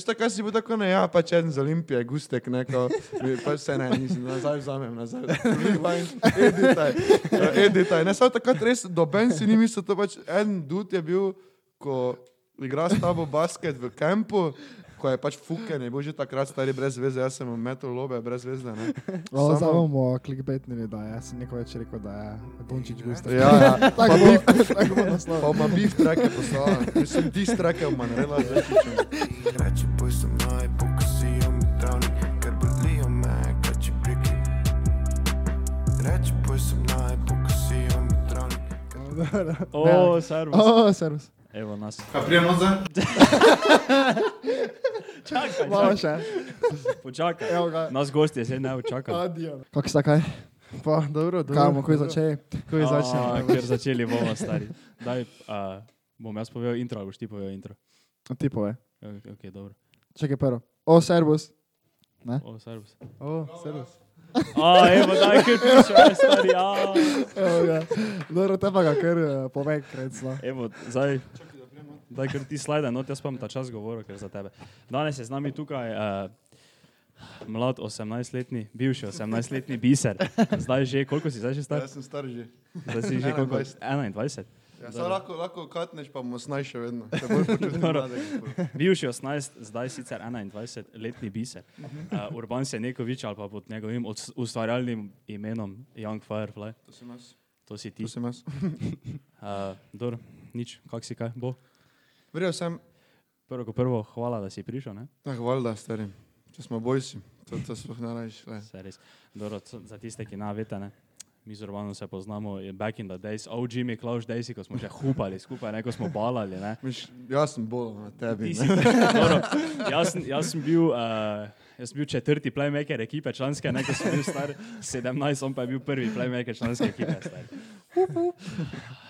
Veste, kaj si bo tako ne, ja, pač eden za Olimpije, gustek, neko, pač se ne, nisem, nazaj vzamem, nazaj. Rewind, Editaj, ja, editaj. Ne, samo takrat res, doben si ni mislil, to pač en dud je bil, ko igra s tabo basket v kampu, ko je pač fuken, je bil že takrat stari brez veze, jaz sem metal lobe brez veze, ne. O, Samo- bomo klikbetnili, da je. Jaz sem neko več rekel, da je Dončić Gustav. Ja, ja. Tako bo, tako bo naslov. Pa ima beef trake poslala, mislim, dis trake ima naredila z Večičem. Reči boj sem naj, pokasijo mi travnik, ker bolijo me, kaj če piki. Reči boj sem naj, pokasijo mi travnik. O, servus. O, servus. Evo nas. A prijemo zdaj? Čakaj, Malo še. Počakaj. Evo ga. Nas gosti se ne čakali. Adijo. Kako sta kaj? Pa, dobro, dobro. Kaj bomo, ko je začeli? Ko je začel. Ker začeli bomo stari. Daj, a, bom jaz povedal intro, ali boš ti povedal intro. Ti pove. Ok, ok, dobro. Čakaj prvo. O, servus. O, servus. O, servus. A, evo, daj, ker piše, stari, a. Evo ga. Dobro, te pa ga kar eh, povej, krecla. Evo, zdaj. Daj, ker ti slajde, no, jaz pa bom ta čas govoril, ker za tebe. Danes je z nami tukaj uh, mlad 18-letni, bivši 18-letni biser. Zdaj že, koliko si zdaj že star? Jaz sem star že. Zdaj si že koliko? 21. 21. Ja, samo lahko, lahko katneš, pa bomo snaj še vedno. Se. Bivši 18, zdaj sicer 21-letni biser. Uh, Urban Senekovič ali pa pod njegovim ustvarjalnim imenom Young Firefly. To sem jaz. To si ti. To sem jaz. Uh, Dor, nič, kak si kaj, bo. Verjel sem, Prvo kot prvo, hvala, da si prišel, ne? ah, valjda, stari. Če smo bojsi, to, to sploh ne rajš. Se. Dobro, za tiste, ki ne? Mi z Urbanom se poznamo back in the days, OG mi, Klaus Daisy, ko smo še hupali skupaj, ne, ko smo balali, ne. Miš, jaz sem bolj na tebi. Si, dobro, jaz, jaz sem bil, uh, jaz sem bil četrti playmaker ekipe članske, ne, ko sem bil star 17, on pa je bil prvi playmaker članske ekipe. Star.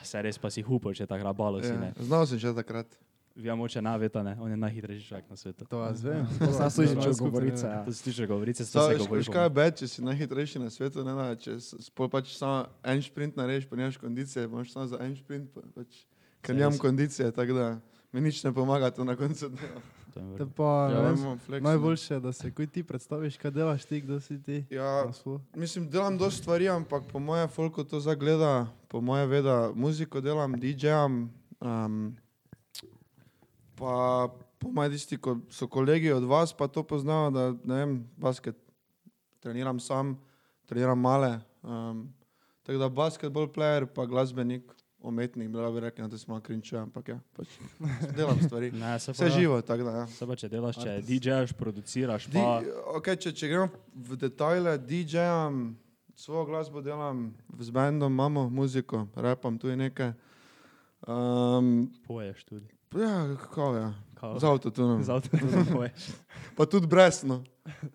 Se res pa si hupal, če tako rabalo si, ne. Ja, znal sem že takrat. Vi moče ne veste, ne, on je najhitrejši človek na svetu. To vas vem. Sam Skupaj, govorice. ne. ja. To si tiče govorice, to Sa, se veš, govori. veš kaj je bed, če si najhitrejši na svetu, ne da, če s- spol pač samo en sprint narediš, pa nimaš kondicije, imaš samo za en sprint, pa, pač, ker nimam kondicije, tako da mi nič ne pomaga to na koncu dneva. To je Te pa, Ja, ne vem, ne. najboljše, da se kuj ti predstaviš, kaj delaš ti, kdo si ti. Ja, mislim, delam dosti stvari, ampak po moje folko to zagleda, po moje veda, muziko delam, DJ-am, um, pa po moje tisti, ko so kolegi od vas, pa to poznajo, da ne vem, basket treniram sam, treniram male. Um, tako da basketball player, pa glasbenik, umetnik, bila bi rekla, da smo krinče, ampak ja, pač delam stvari. Ne, se pa, Vse živo, tako da ja. Se pa če delaš, če DJ-ješ, produciraš, Di, pa... okay, če, če gremo v detajle, DJ-am, svojo glasbo delam, z bendom imamo muziko, repam tu je nekaj. Um, Poješ tudi. Ja, kako je, Kao, z avtotunom. za avto tudi poješ. Pa tudi brezno.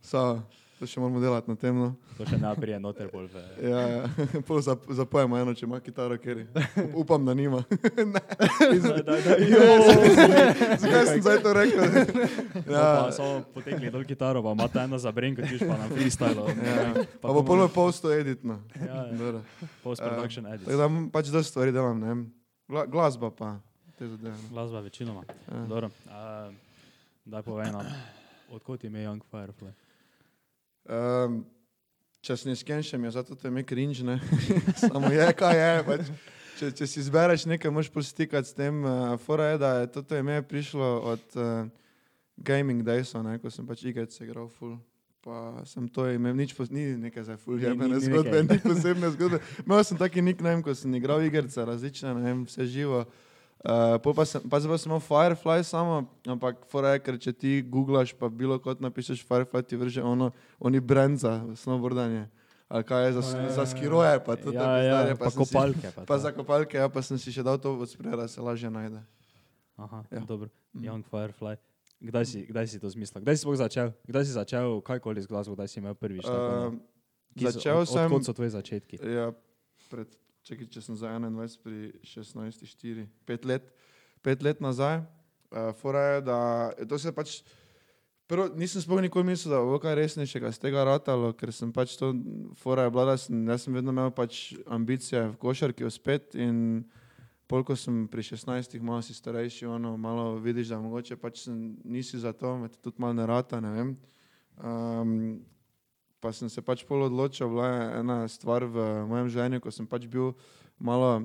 So, to še moramo delati na tem. No. To še ne prije noter bolj v... Ja, ja. Pol zap, zapojemo eno, če ima kitaro, ker upam, da nima. Daj, daj, daj, Zakaj sem zdaj to rekel? Ja. Samo potekli dol kitaro, pa imate eno za brenko, tiš pa na freestyle. Ja. Pa bo polo posto editno. Ja, ja. Dobro. Post-production edit. Tako da pač dosti stvari delam, ne vem. Gla, glasba pa. Te zadeve. no. Glasba večinoma. Ja. Dobro. Uh, daj povej nam, odkot ime Young Firefly? Um, če se ne skenšem, je zato te me cringe, ne. Samo je, kaj je. Pač, če, če si izbereš nekaj, moraš postikati s tem. Uh, fora je, da je to ime prišlo od uh, Gaming Daysa, ne, ko sem pač igrice igral full. Pa sem to imel, nič pos, ni nekaj za ni zgodbe, ni posebne zgodbe. Imel sem taki nickname, ko sem igral igrice, različne, ne vem, vse živo. Uh, pa sem, pa zdaj pa sem imel Firefly samo, ampak fora je, ker če ti googlaš, pa bilo kot napišeš Firefly, ti vrže ono, oni brand za snowboardanje. Ali kaj je za, ja, za ja. skiroje, pa to ja, ja, pa, pa sem si- kopalke. Pa, Pa za kopalke, ja, pa sem si še dal to od spreda, da se lažje najde. Aha, Ja. dobro. Mhm. Young Firefly. Kdaj si, kdaj si to zmislil? Kdaj si začel? Kdaj si začel kajkoli z glasbo, kdaj si imel prvič? tako, Uh, začel od, sem, Odkot so tvoji začetki? ja, pred, čekaj, če sem za 21 pri 16, 4, 5 let, 5 let nazaj. Uh, fora je, da to se pač, prvo, nisem sploh nikoli mislil, da bo kaj resnejšega z tega ratalo, ker sem pač to, fora je bila, da sem, jaz sem vedno imel pač ambicije v košarki uspet in pol, ko sem pri 16, malo si starejši, ono, malo vidiš, da mogoče pač sem, nisi za to, me tudi malo ne rata, ne vem. Um, pa sem se pač pol odločil, bila je ena stvar v mojem življenju, ko sem pač bil malo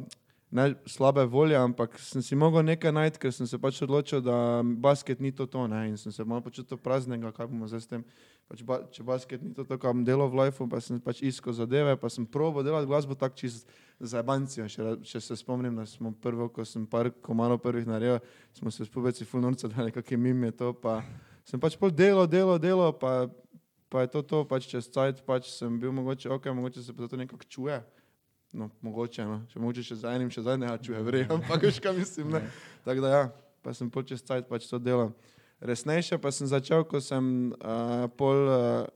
ne slabe volje, ampak sem si mogel nekaj najti, ker sem se pač odločil, da basket ni to to, ne, in sem se malo počutil praznega, kaj bomo zdaj s tem. Pač ba, če basket ni to, to kar bom delal v lifeu, pa sem pač iskal zadeve, pa sem probo delati glasbo tako čist za bancijo. Še, še se spomnim, da smo prvo, ko sem par komarov prvih naredil, smo se s pubeci fulnorca dali, kakšen mim je to, pa sem pač pol delal, delal, delal, pa, pa je to to, pač čez cajt, pač sem bil mogoče, ok, mogoče se pa to nekako čuje. No, mogoče, no. še mogoče še za enim, še za enim, čuje, verjamem, ampak veš, kaj mislim, ne. Tako da ja, pa sem pol čez cajt pač to delal. Resnejše pa sem začel, ko sem uh, pol uh,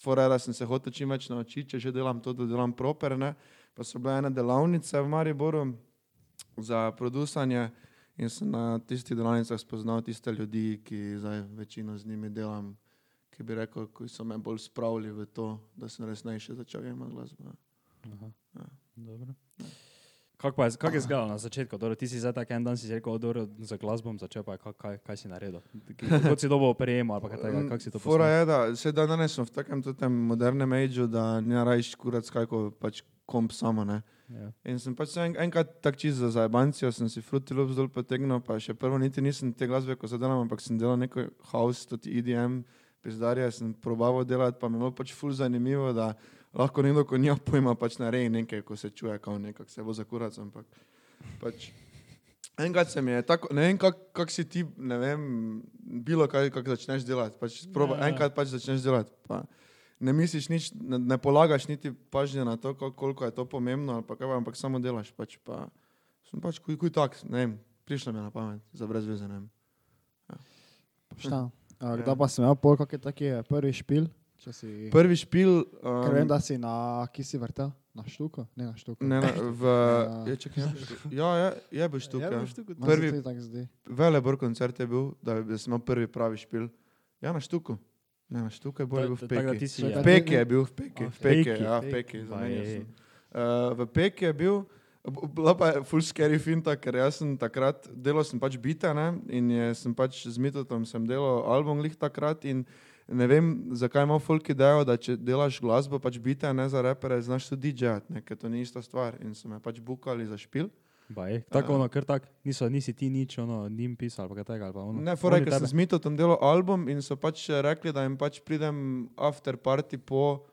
forera sem se hotel čim več naučiti, če že delam to, da delam proper, ne. Pa so bile ene delavnice v Mariboru za produsanje in sem na tistih delavnicah spoznal tiste ljudi, ki zdaj večino z njimi delam, ki bi rekel, ki so me bolj spravili v to, da sem resnejše začel jemati glasbo. Aha. Ja. Dobro. Kako pa je, kak je izgledalo na začetku? Dobro, ti si zdaj tak en dan si rekel, dobro, za glasbom začel, pa kaj, kaj, kaj si naredil? Kot si dobil prijemo ali pa kaj takega, kako si to Fora postavil? je, da se da danes v takem modernem ageu, da ne rajš kurac kako pač komp samo, ne. Ja. In sem pač se en, enkrat tak čist za zajbancijo, sem si Fruity Loops dol potegnil, pa še prvo niti nisem te glasbe, ko zadelam, ampak sem delal neko house, tudi EDM, pizdarje, sem probaval delati, pa mi je bilo pač ful zanimivo, da lahko nekdo, ko nima pojma, pač nareji nekaj, ko se čuje, kao nekako se bo za kurac, ampak pač. Enkrat se mi je tako, ne vem, kako kak si ti, ne vem, bilo kaj, kako začneš delati. Pač sproba, Ja, ja, ja. enkrat pač začneš delati. Pa ne misliš nič, ne, ne polagaš niti pažnje na to, kol- koliko je to pomembno, pa kaj, ampak samo delaš. Pač, pa, sem pač kuj, kuj tak, ne vem, prišlo mi je na pamet, za brez veze, ne vem. Šta? A, Ja. Kdaj pa sem imel pol, kak je taki eh, prvi špil? Če si... Prvi špil, Ker vem, um, da si na, ki si vrtel? Na štuko? Ne na štuko. ne, ne, v, Ja. je, čakaj, je, ja, je, je bil štuk, ja. tukaj. Meni se prvi- zdi. Velebor koncert je bil, da, da sem imel prvi pravi špil. Ja, na štuku. Ne, na štuku je bolj bil v Peki. Čakaj, V ja. Peki je bil, v Peki. A, v Peki, ja, v Peki. Uh, v Peki je bil, bila pa je full scary finta, ker jaz sem takrat, delal sem pač bita, ne, in je, sem pač z Mitotom sem delal album lih takrat in ne vem, zakaj ima folk idejo, da če delaš glasbo, pač bita, ne za repere, znaš tudi DJ-at, ker to ni ista stvar in so me pač bukali za špil. Baj, tako ono, kar tak, niso, nisi ti nič, ono, njim pisal, pa kaj takega, ali pa ono. Ne, fora, ker sem z Mitotom delal album in so pač rekli, da jim pač pridem after party po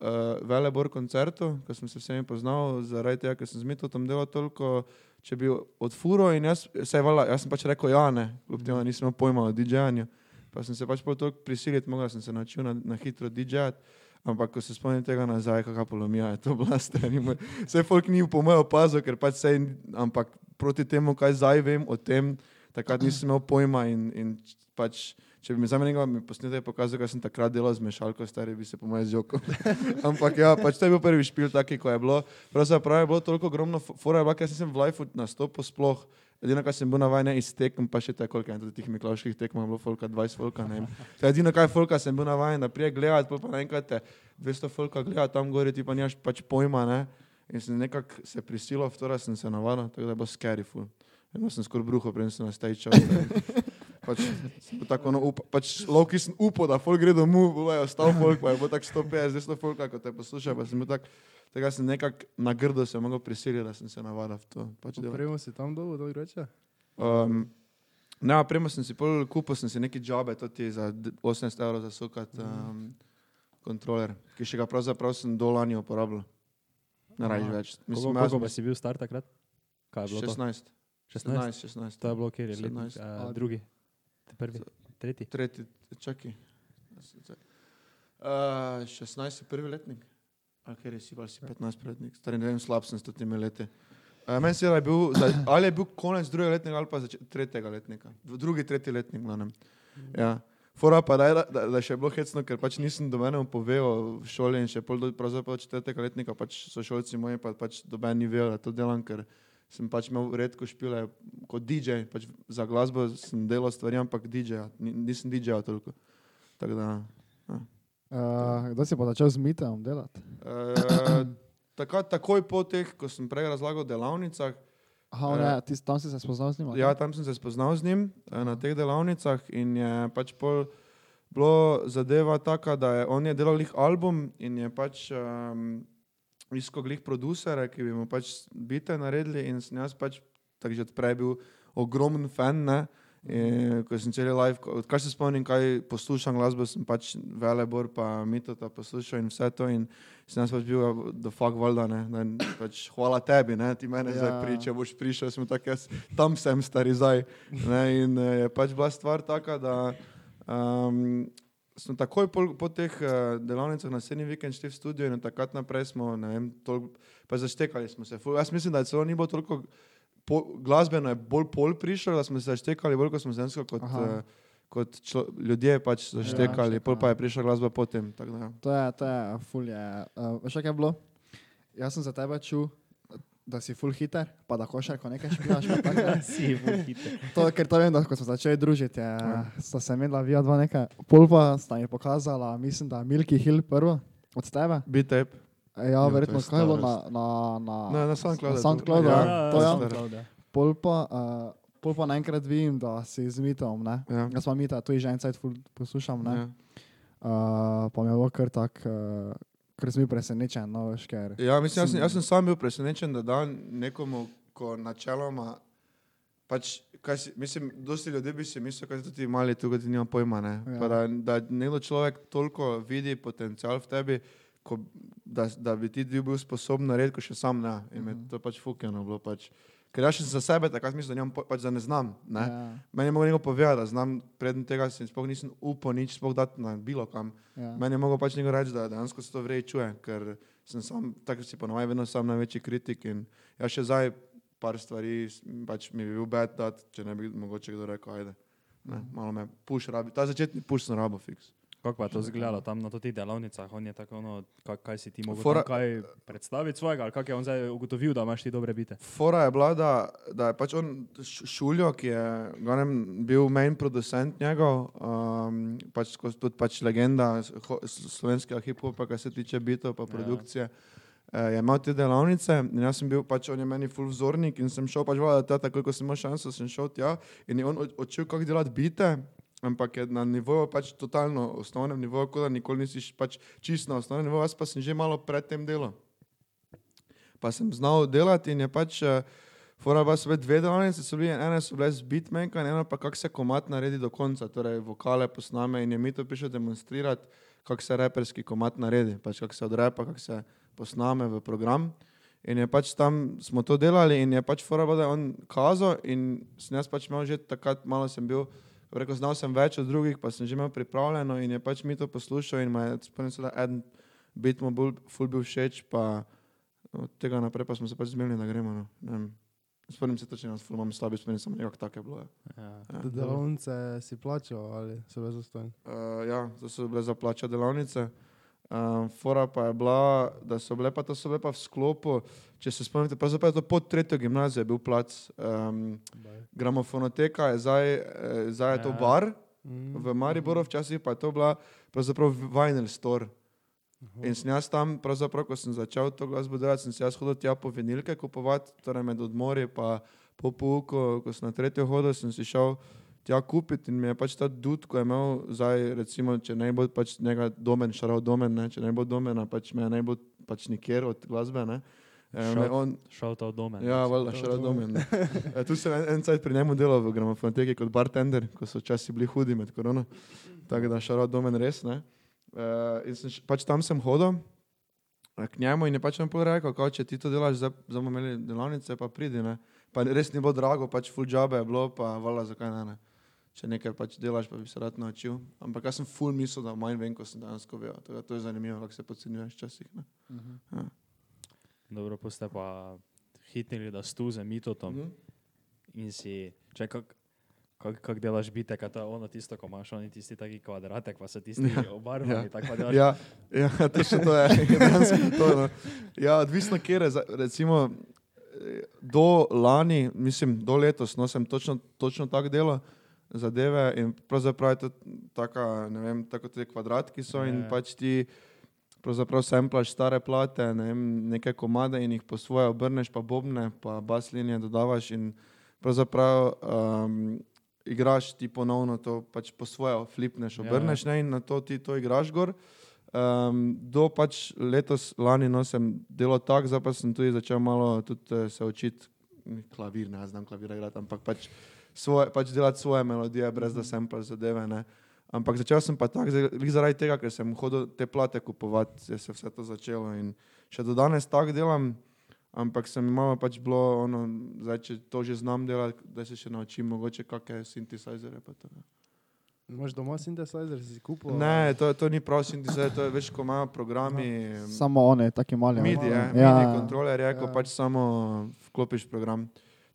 uh, Velebor koncertu, ko sem se vsemi poznal, zaradi tega, ker sem z Mitotom delal toliko, če bi odfuro in jaz, se je vala, jaz sem pač rekel ja, ne, kljub temu, nisem imel pojma o DJ-anju. Pa sem se pač pol toliko prisiliti, mogel sem se naučil na, na hitro DJ-at. Ampak, ko se spomnim tega nazaj, kakšna polomija je to bila, stari. Vse folk ni po mojem opazil, ker pač sej, ampak proti temu, kaj zdaj vem o tem, takrat nisem imel pojma in, in pač, če bi mi zdaj nekaj mi posnetek pokazal, kaj sem takrat delal z mešalko, stari bi se po mojem zjokal. ampak ja, pač to je bil prvi špil taki, ko je bilo. Pravzaprav je bilo toliko ogromno, fo- fora bila, ker sem v lifeu nastopil sploh. Edino, kar sem bil navaden iz tekem, pa še te koliko je tudi teh Miklaških tekmov, je bilo folka 20 folka, ne. To je edino, kaj folka sem bil navaden, prije gledati, pol pa naenkrat te 200 folka gleda tam gori, ti pa nimaš pač pojma, ne. In sem nekako se prisilil v to, da sem se navadil, tako da bilo scary full. Eno sem skoraj bruho, preden sem na stage. Pač, bil tako, no, up, pač lovki sem upal, da folk gre domov, bo je ostal folk, pa je bilo tako 150, 200 folka, ko te posluša, pa sem bil tak, tega sem nekako na grdo se mogel prisiliti, da sem se navadil v to. Pač. Prejmo si tam dolgo, dolgo reče. Um, ne, premo sem si pol kupil, sem si neki džabe, to ti za d- 18 evrov za sukat um, kontroler, ki še ga pravzaprav sem do lani uporabljal. Ne Aha. več. Koliko, Mislim, koliko pa jaz si bil star takrat? Kaj je bilo to? 16. 16? 16, 16. To je bilo, kjer je 17. uh, drugi, prvi, tretji. Tretji, čakaj. Uh, 16 je prvi letnik. A ker si pa si 15 letnik. Stari ne vem, slab sem s temi leti. Uh, meni se je, bil, ali je bil konec drugega letnika ali pa tretjega letnika. Drugi, tretji letnik, glavnem. Ja. Fora pa da, da, da, še je bilo hecno, ker pač nisem do mene povedal v šoli in še pol do četrtega letnika, pač so šolci moji, pa pač do mene ni vedel, da to delam, ker sem pač imel redko špile kot DJ, pač za glasbo sem delal stvari, ampak DJ, Ni, nisem DJ toliko. Tako da, Uh, kdo si pa začel z mitom delati? uh, takrat, takoj po teh, ko sem prej razlagal delavnicah, Aha, on je, ti, tam si se spoznal z njim? Ja, tam sem se spoznal z njim eh, na teh delavnicah in je pač pol bilo zadeva taka, da je on je delal lih album in je pač um, iskal glih producere, ki bi mu pač bite naredili in sem jaz pač tako že odprej bil ogromen fan, ne. In, ko sem cel live, odkar se spomnim, kaj poslušam glasbo, sem pač Velebor pa Mitota poslušal in vse to in sem jaz pač bil the fuck valjda, ne, da pač hvala tebi, ne, ti mene ja. zdaj priča, boš prišel, sem tako jaz, tam sem stari zdaj, ne, in eh, je pač bila stvar taka, da um, smo takoj po, po teh uh, delavnicah naslednji vikend šli v studio in takrat naprej smo, ne vem, toliko, pa zaštekali smo se, ful, jaz mislim, da celo ni bilo toliko po, glasbeno je bolj pol prišel, da smo se zaštekali bolj, kot smo žensko, kot, Aha. uh, kot člo, ljudje pač zaštekali, ja, pol pa je prišla glasba potem. tako da, ja. To je, to je, ful je. Uh, veš, kaj je bilo? Jaz sem za tebe čul, da si full hiter, pa da košarko nekaj špilaš. pa tako, ne. Si ful hiter. To, ker to vem, da ko smo začeli družiti, je, sta se imela vija dva nekaj. Pol pa sta mi pokazala, mislim, da Milky Hill prvo od tebe. E, Ja, to je verjetno, kaj je bilo na, na, na, Na, na SoundCloudu. Na SoundCloudu, ja. ja. To ja. ja. Pol pa, uh, pol pa naenkrat vidim, da si z mitom, ne. Ja. Jaz pa mita, tu je že en ful poslušam, ne. Ja. Uh, pa mi je bilo kar tak, uh, ker sem bil presenečen, no, veš, ker. Ja, mislim, jaz, sem, jaz sem sam bil presenečen, da dan nekomu, ko načeloma, pač, kaj si, mislim, dosti ljudi bi si mislil, da ti mali tukaj nima pojma, ne. Ja. Pa da, da nekdo človek toliko vidi potencial v tebi, ko, da, da bi ti bil sposoben narediti, ko še sam ne. In me to pač fukeno bilo pač. Ker jaz sem za sebe takrat mislil, da, po- pač, da ne znam. Ne? Ja, Meni je mogel nekdo povedati, da znam, predtem tega si sploh nisem upal nič sploh dati na bilo kam. ja. Meni je mogel pač nekdo reči, da dejansko se to vrej čuje, ker sem sam, tako si ponovadi vedno sam največji kritik in jaz še zdaj par stvari pač mi bi bil bed dat, če ne bi mogoče kdo rekel, ajde. Ne, malo me puš rabi. Ta začetni puš sem rabo fiks. Kako pa je to izgledalo tam na teh delavnicah? On je tako, ono, kaj, kaj si ti mogel Fora- kaj predstaviti svojega, ali kako je on zdaj ugotovil, da imaš ti dobre bite? Fora je bila, da, da je pač on Šuljo, ki je glavnem, bil main producent njegov, um, pač, tudi pač legenda slovenskega hip-hopa, kar se tiče bitov pa produkcije. Ja. Je imel te delavnice in jaz sem bil pač, on je meni full vzornik in sem šel pač voda, takoj ko sem imel šanso, sem šel tja in je on učil, kako delati bite, ampak na nivoju pač totalno osnovnem nivoju, kot da nikoli nisi pač čisto na osnovnem nivoju, jaz pa sem že malo pred tem delal pa sem znal delati in je pač, uh, fora pa so bile dve delavnice, so bile, ene so bile z beatmaker, ena pa kako se komat naredi do konca, torej vokale posname in je mi to prišel demonstrirati, kako se reperski komat naredi, pač kako se odrepa, kako se posname v program. In je pač tam smo to delali in je pač fora bila, da je on kazal in sem jaz pač imel že takrat, malo sem bil, rekel, znal sem več od drugih, pa sem že imel pripravljeno in je pač mi to poslušal in me je, spomnim se, da en bit mu bolj, ful bil všeč, pa od tega naprej pa smo se pač zmenili, da gremo. No. Ne vem. Spomnim se točno, da imam slabi spomin, samo nekako tako je bilo. Ja. Ja. Ja. Delavnice si plačal ali so bile zastojne? Uh, ja, to so bile za plača delavnice. Um, fora pa je bila, da so bile pa to so bile pa v sklopu, če se spomnite, pravzaprav je to pod tretjo gimnazijo je bil plac. Um, gramofonoteka je zdaj, eh, zdaj je to Ja. bar Mm. v Mariboru, včasih pa je to bila pravzaprav vinyl store. In sem jaz tam, pravzaprav, ko sem začel to glasbo delati, sem se jaz hodil tja po vinilke kupovati, torej med odmori, pa po pouku, ko sem na tretjo hodil, sem si šel tja kupiti in mi je pač ta dud, ko je imel zdaj, recimo, če ne bo pač njega domen, šarov domen, ne, če ne bo domena, pač me ne bo pač nikjer od glasbe, ne. E, me Šel- on, Šel ta v dome. Ja, valjda, še rad domen. E, tu sem en, en cajt pri njemu delal v gramofonoteki kot bartender, ko so časi bili hudi med korono. Tako da še rad domen res, ne. E, in sem, pač tam sem hodil eh, k njemu in je pač on rekel, kao, če ti to delaš, zdaj bomo imeli delavnice, pa pridi, ne. Pa res ni bilo drago, pač full job je bilo, pa valjda, zakaj ne, ne. Če nekaj pač delaš, pa bi se rad naučil. Ampak jaz sem full mislil, da manj vem, ko sem dejansko vedel. Tako to je zanimivo, kako se podcenjuješ včasih. ne. Ja. Dobro, pa ste pa hitnili, da stu za mitotom Mhm. in si, če kak, kak, kak delaš bite, kaj to je ono tisto, ko imaš oni tisti taki kvadratek, pa so tisti Ja, obarvani, ja. tako delaš. Ja, ja točno to je. dejansko to, no. Ja, odvisno, kje je. Recimo, eh, do lani, mislim, do letos, no, sem točno, točno tako delal zadeve in pravzaprav je to taka, ne vem, tako te kvadratki so in Ja. pač ti pravzaprav semplaš stare plate, ne vem, neke komade in jih po svoje obrneš, pa bobne, pa bas linije dodavaš in pravzaprav um, igraš ti ponovno to pač po svoje, flipneš, Ja, ja. obrneš ne, in na to ti to igraš gor. Um, do pač letos, lani, no, sem delal tako, zdaj pa sem tudi začel malo tudi eh, se učiti klavir, ne znam klavir igrati, ampak pač, svoje, pač delati svoje melodije, brez da sem pa zadeve. Ne. Ampak začel sem pa tako, zaradi tega, ker sem hodil te plate kupovati, je se vse to začelo in še do danes tako delam. Ampak sem malo pač bilo, ono, zdaj, če to že znam delati, da se še naučim, mogoče kakšne sintesajzere. pa to, ne. Imaš doma sintesizer, si kupil? Ne, to, to ni prav sintesajzer, to je več, ko imajo programi. Samo one, taki mali. MIDI, je, ja. MIDI ja. kontroler je, ko Ja. pač samo vklopiš program.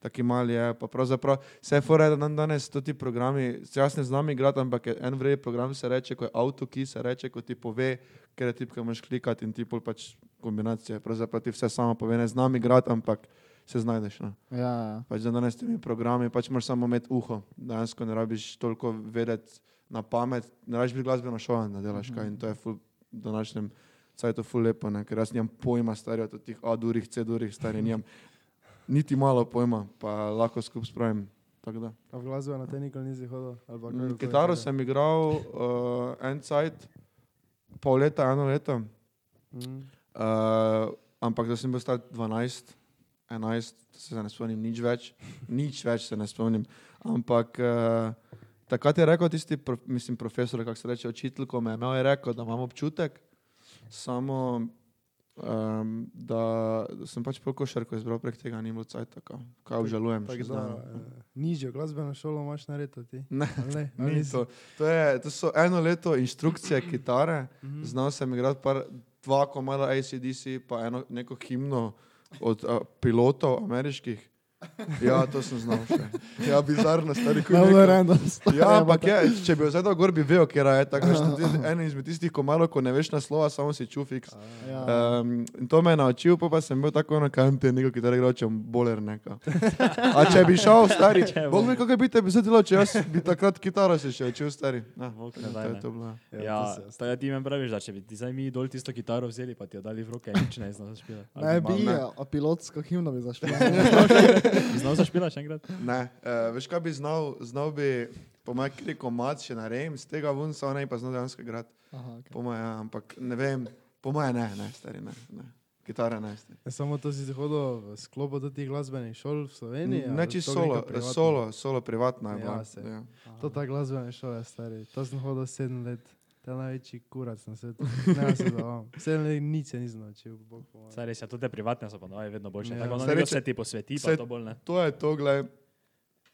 Taki mali je, pa pravzaprav vse fore, da dan danes to ti programi, saj jaz ne znam igrati, ampak je en vrej program se reče, ko je auto, ki se reče, ko ti pove, ker je tipka moš klikati in ti pol pač kombinacije, pravzaprav ti vse samo pove, ne znam igrati, ampak se znajdeš. No. Ja, ja. Pač dan danes temi programi, pač moraš samo imeti uho, dejansko ne rabiš toliko vedeti na pamet, ne rabiš biti glasbeno šolan, da delaš kaj in to je ful, današnjem cajtu ful lepo, ne? ker jaz nimam pojma stari od tih A durih, C durih, stari nimam niti malo pojma, pa lahko skupaj spravim. A v glasbo na te nikoli nisi hodil? Mm, Kitaro sem igral uh, en cajt, pol leta, eno leto, Mm. uh, ampak da sem bil star 12, 11, se ne spomnim nič več, nič več se ne spomnim. Ampak uh, takrat je rekel tisti, pro, mislim, profesor, kako se reče, učitelj, ko me je imel, je rekel, da imam občutek, samo um, da, sem pač košarko izbral prek tega, ni bilo cajt tako, kaj obžalujem. Tako še da, eh, nižjo glasbeno šolo imaš narediti ti. Ne, Ali ne? Ali Ni to. To, je, to so eno leto inštrukcije kitare, Mhm. znal sem igrati par, dva komada ACDC, pa eno neko himno od uh, pilotov ameriških. Ja, to sem znal še. Ja, bizarno, stari kot Malo random. Ja, ampak je, če bi vzel gor, bi vedel, kje je. Tako da en izmed tistih komadov, ko ne veš naslova, samo si čufiks. Ja. Um, in to me je naučil, pa, pa sem bil tako na kampi, neko kitaro igral, če boler neka. A če bi šel, stari, bog me, kako bi te bi zadelo, če jaz bi takrat kitaro se še učil, stari. Na, Bog to ne daj, je to bilo. Ja, to to je ti meni praviš, da če bi ti zdaj mi dol tisto kitaro vzeli, pa ti jo dali v roke, nič ne znaš zašpilati. Ne bi, ne. a pilotsko himno bi zašpil. Bi znal zašpilati še enkrat? Ne, uh, veš kaj bi znal, znal bi, po mojem, kri komad še narejem, z tega ven so ne, pa znal dejansko igrati. Aha, okay. Po mojem, ja, ampak ne vem, po mojem ne, ne, stari, ne, ne. Kitara ne. Ja, samo to si hodil v sklopu teh glasbenih šol v Sloveniji? Ne čisto to solo, solo, solo privatna je Ja, bila. saj. Ja. To ta glasbena šola, stari. To sem hodil sedem let. To je največji kurac na svetu. Ne, se zavam. Sedem let nič se nisem naučil, bog pomaga. Saj res, ja, tudi te privatne so pa noje vedno boljše. Ja. Tako da reče- se ti posveti, pa saj- to bolj ne. To je to, gledaj.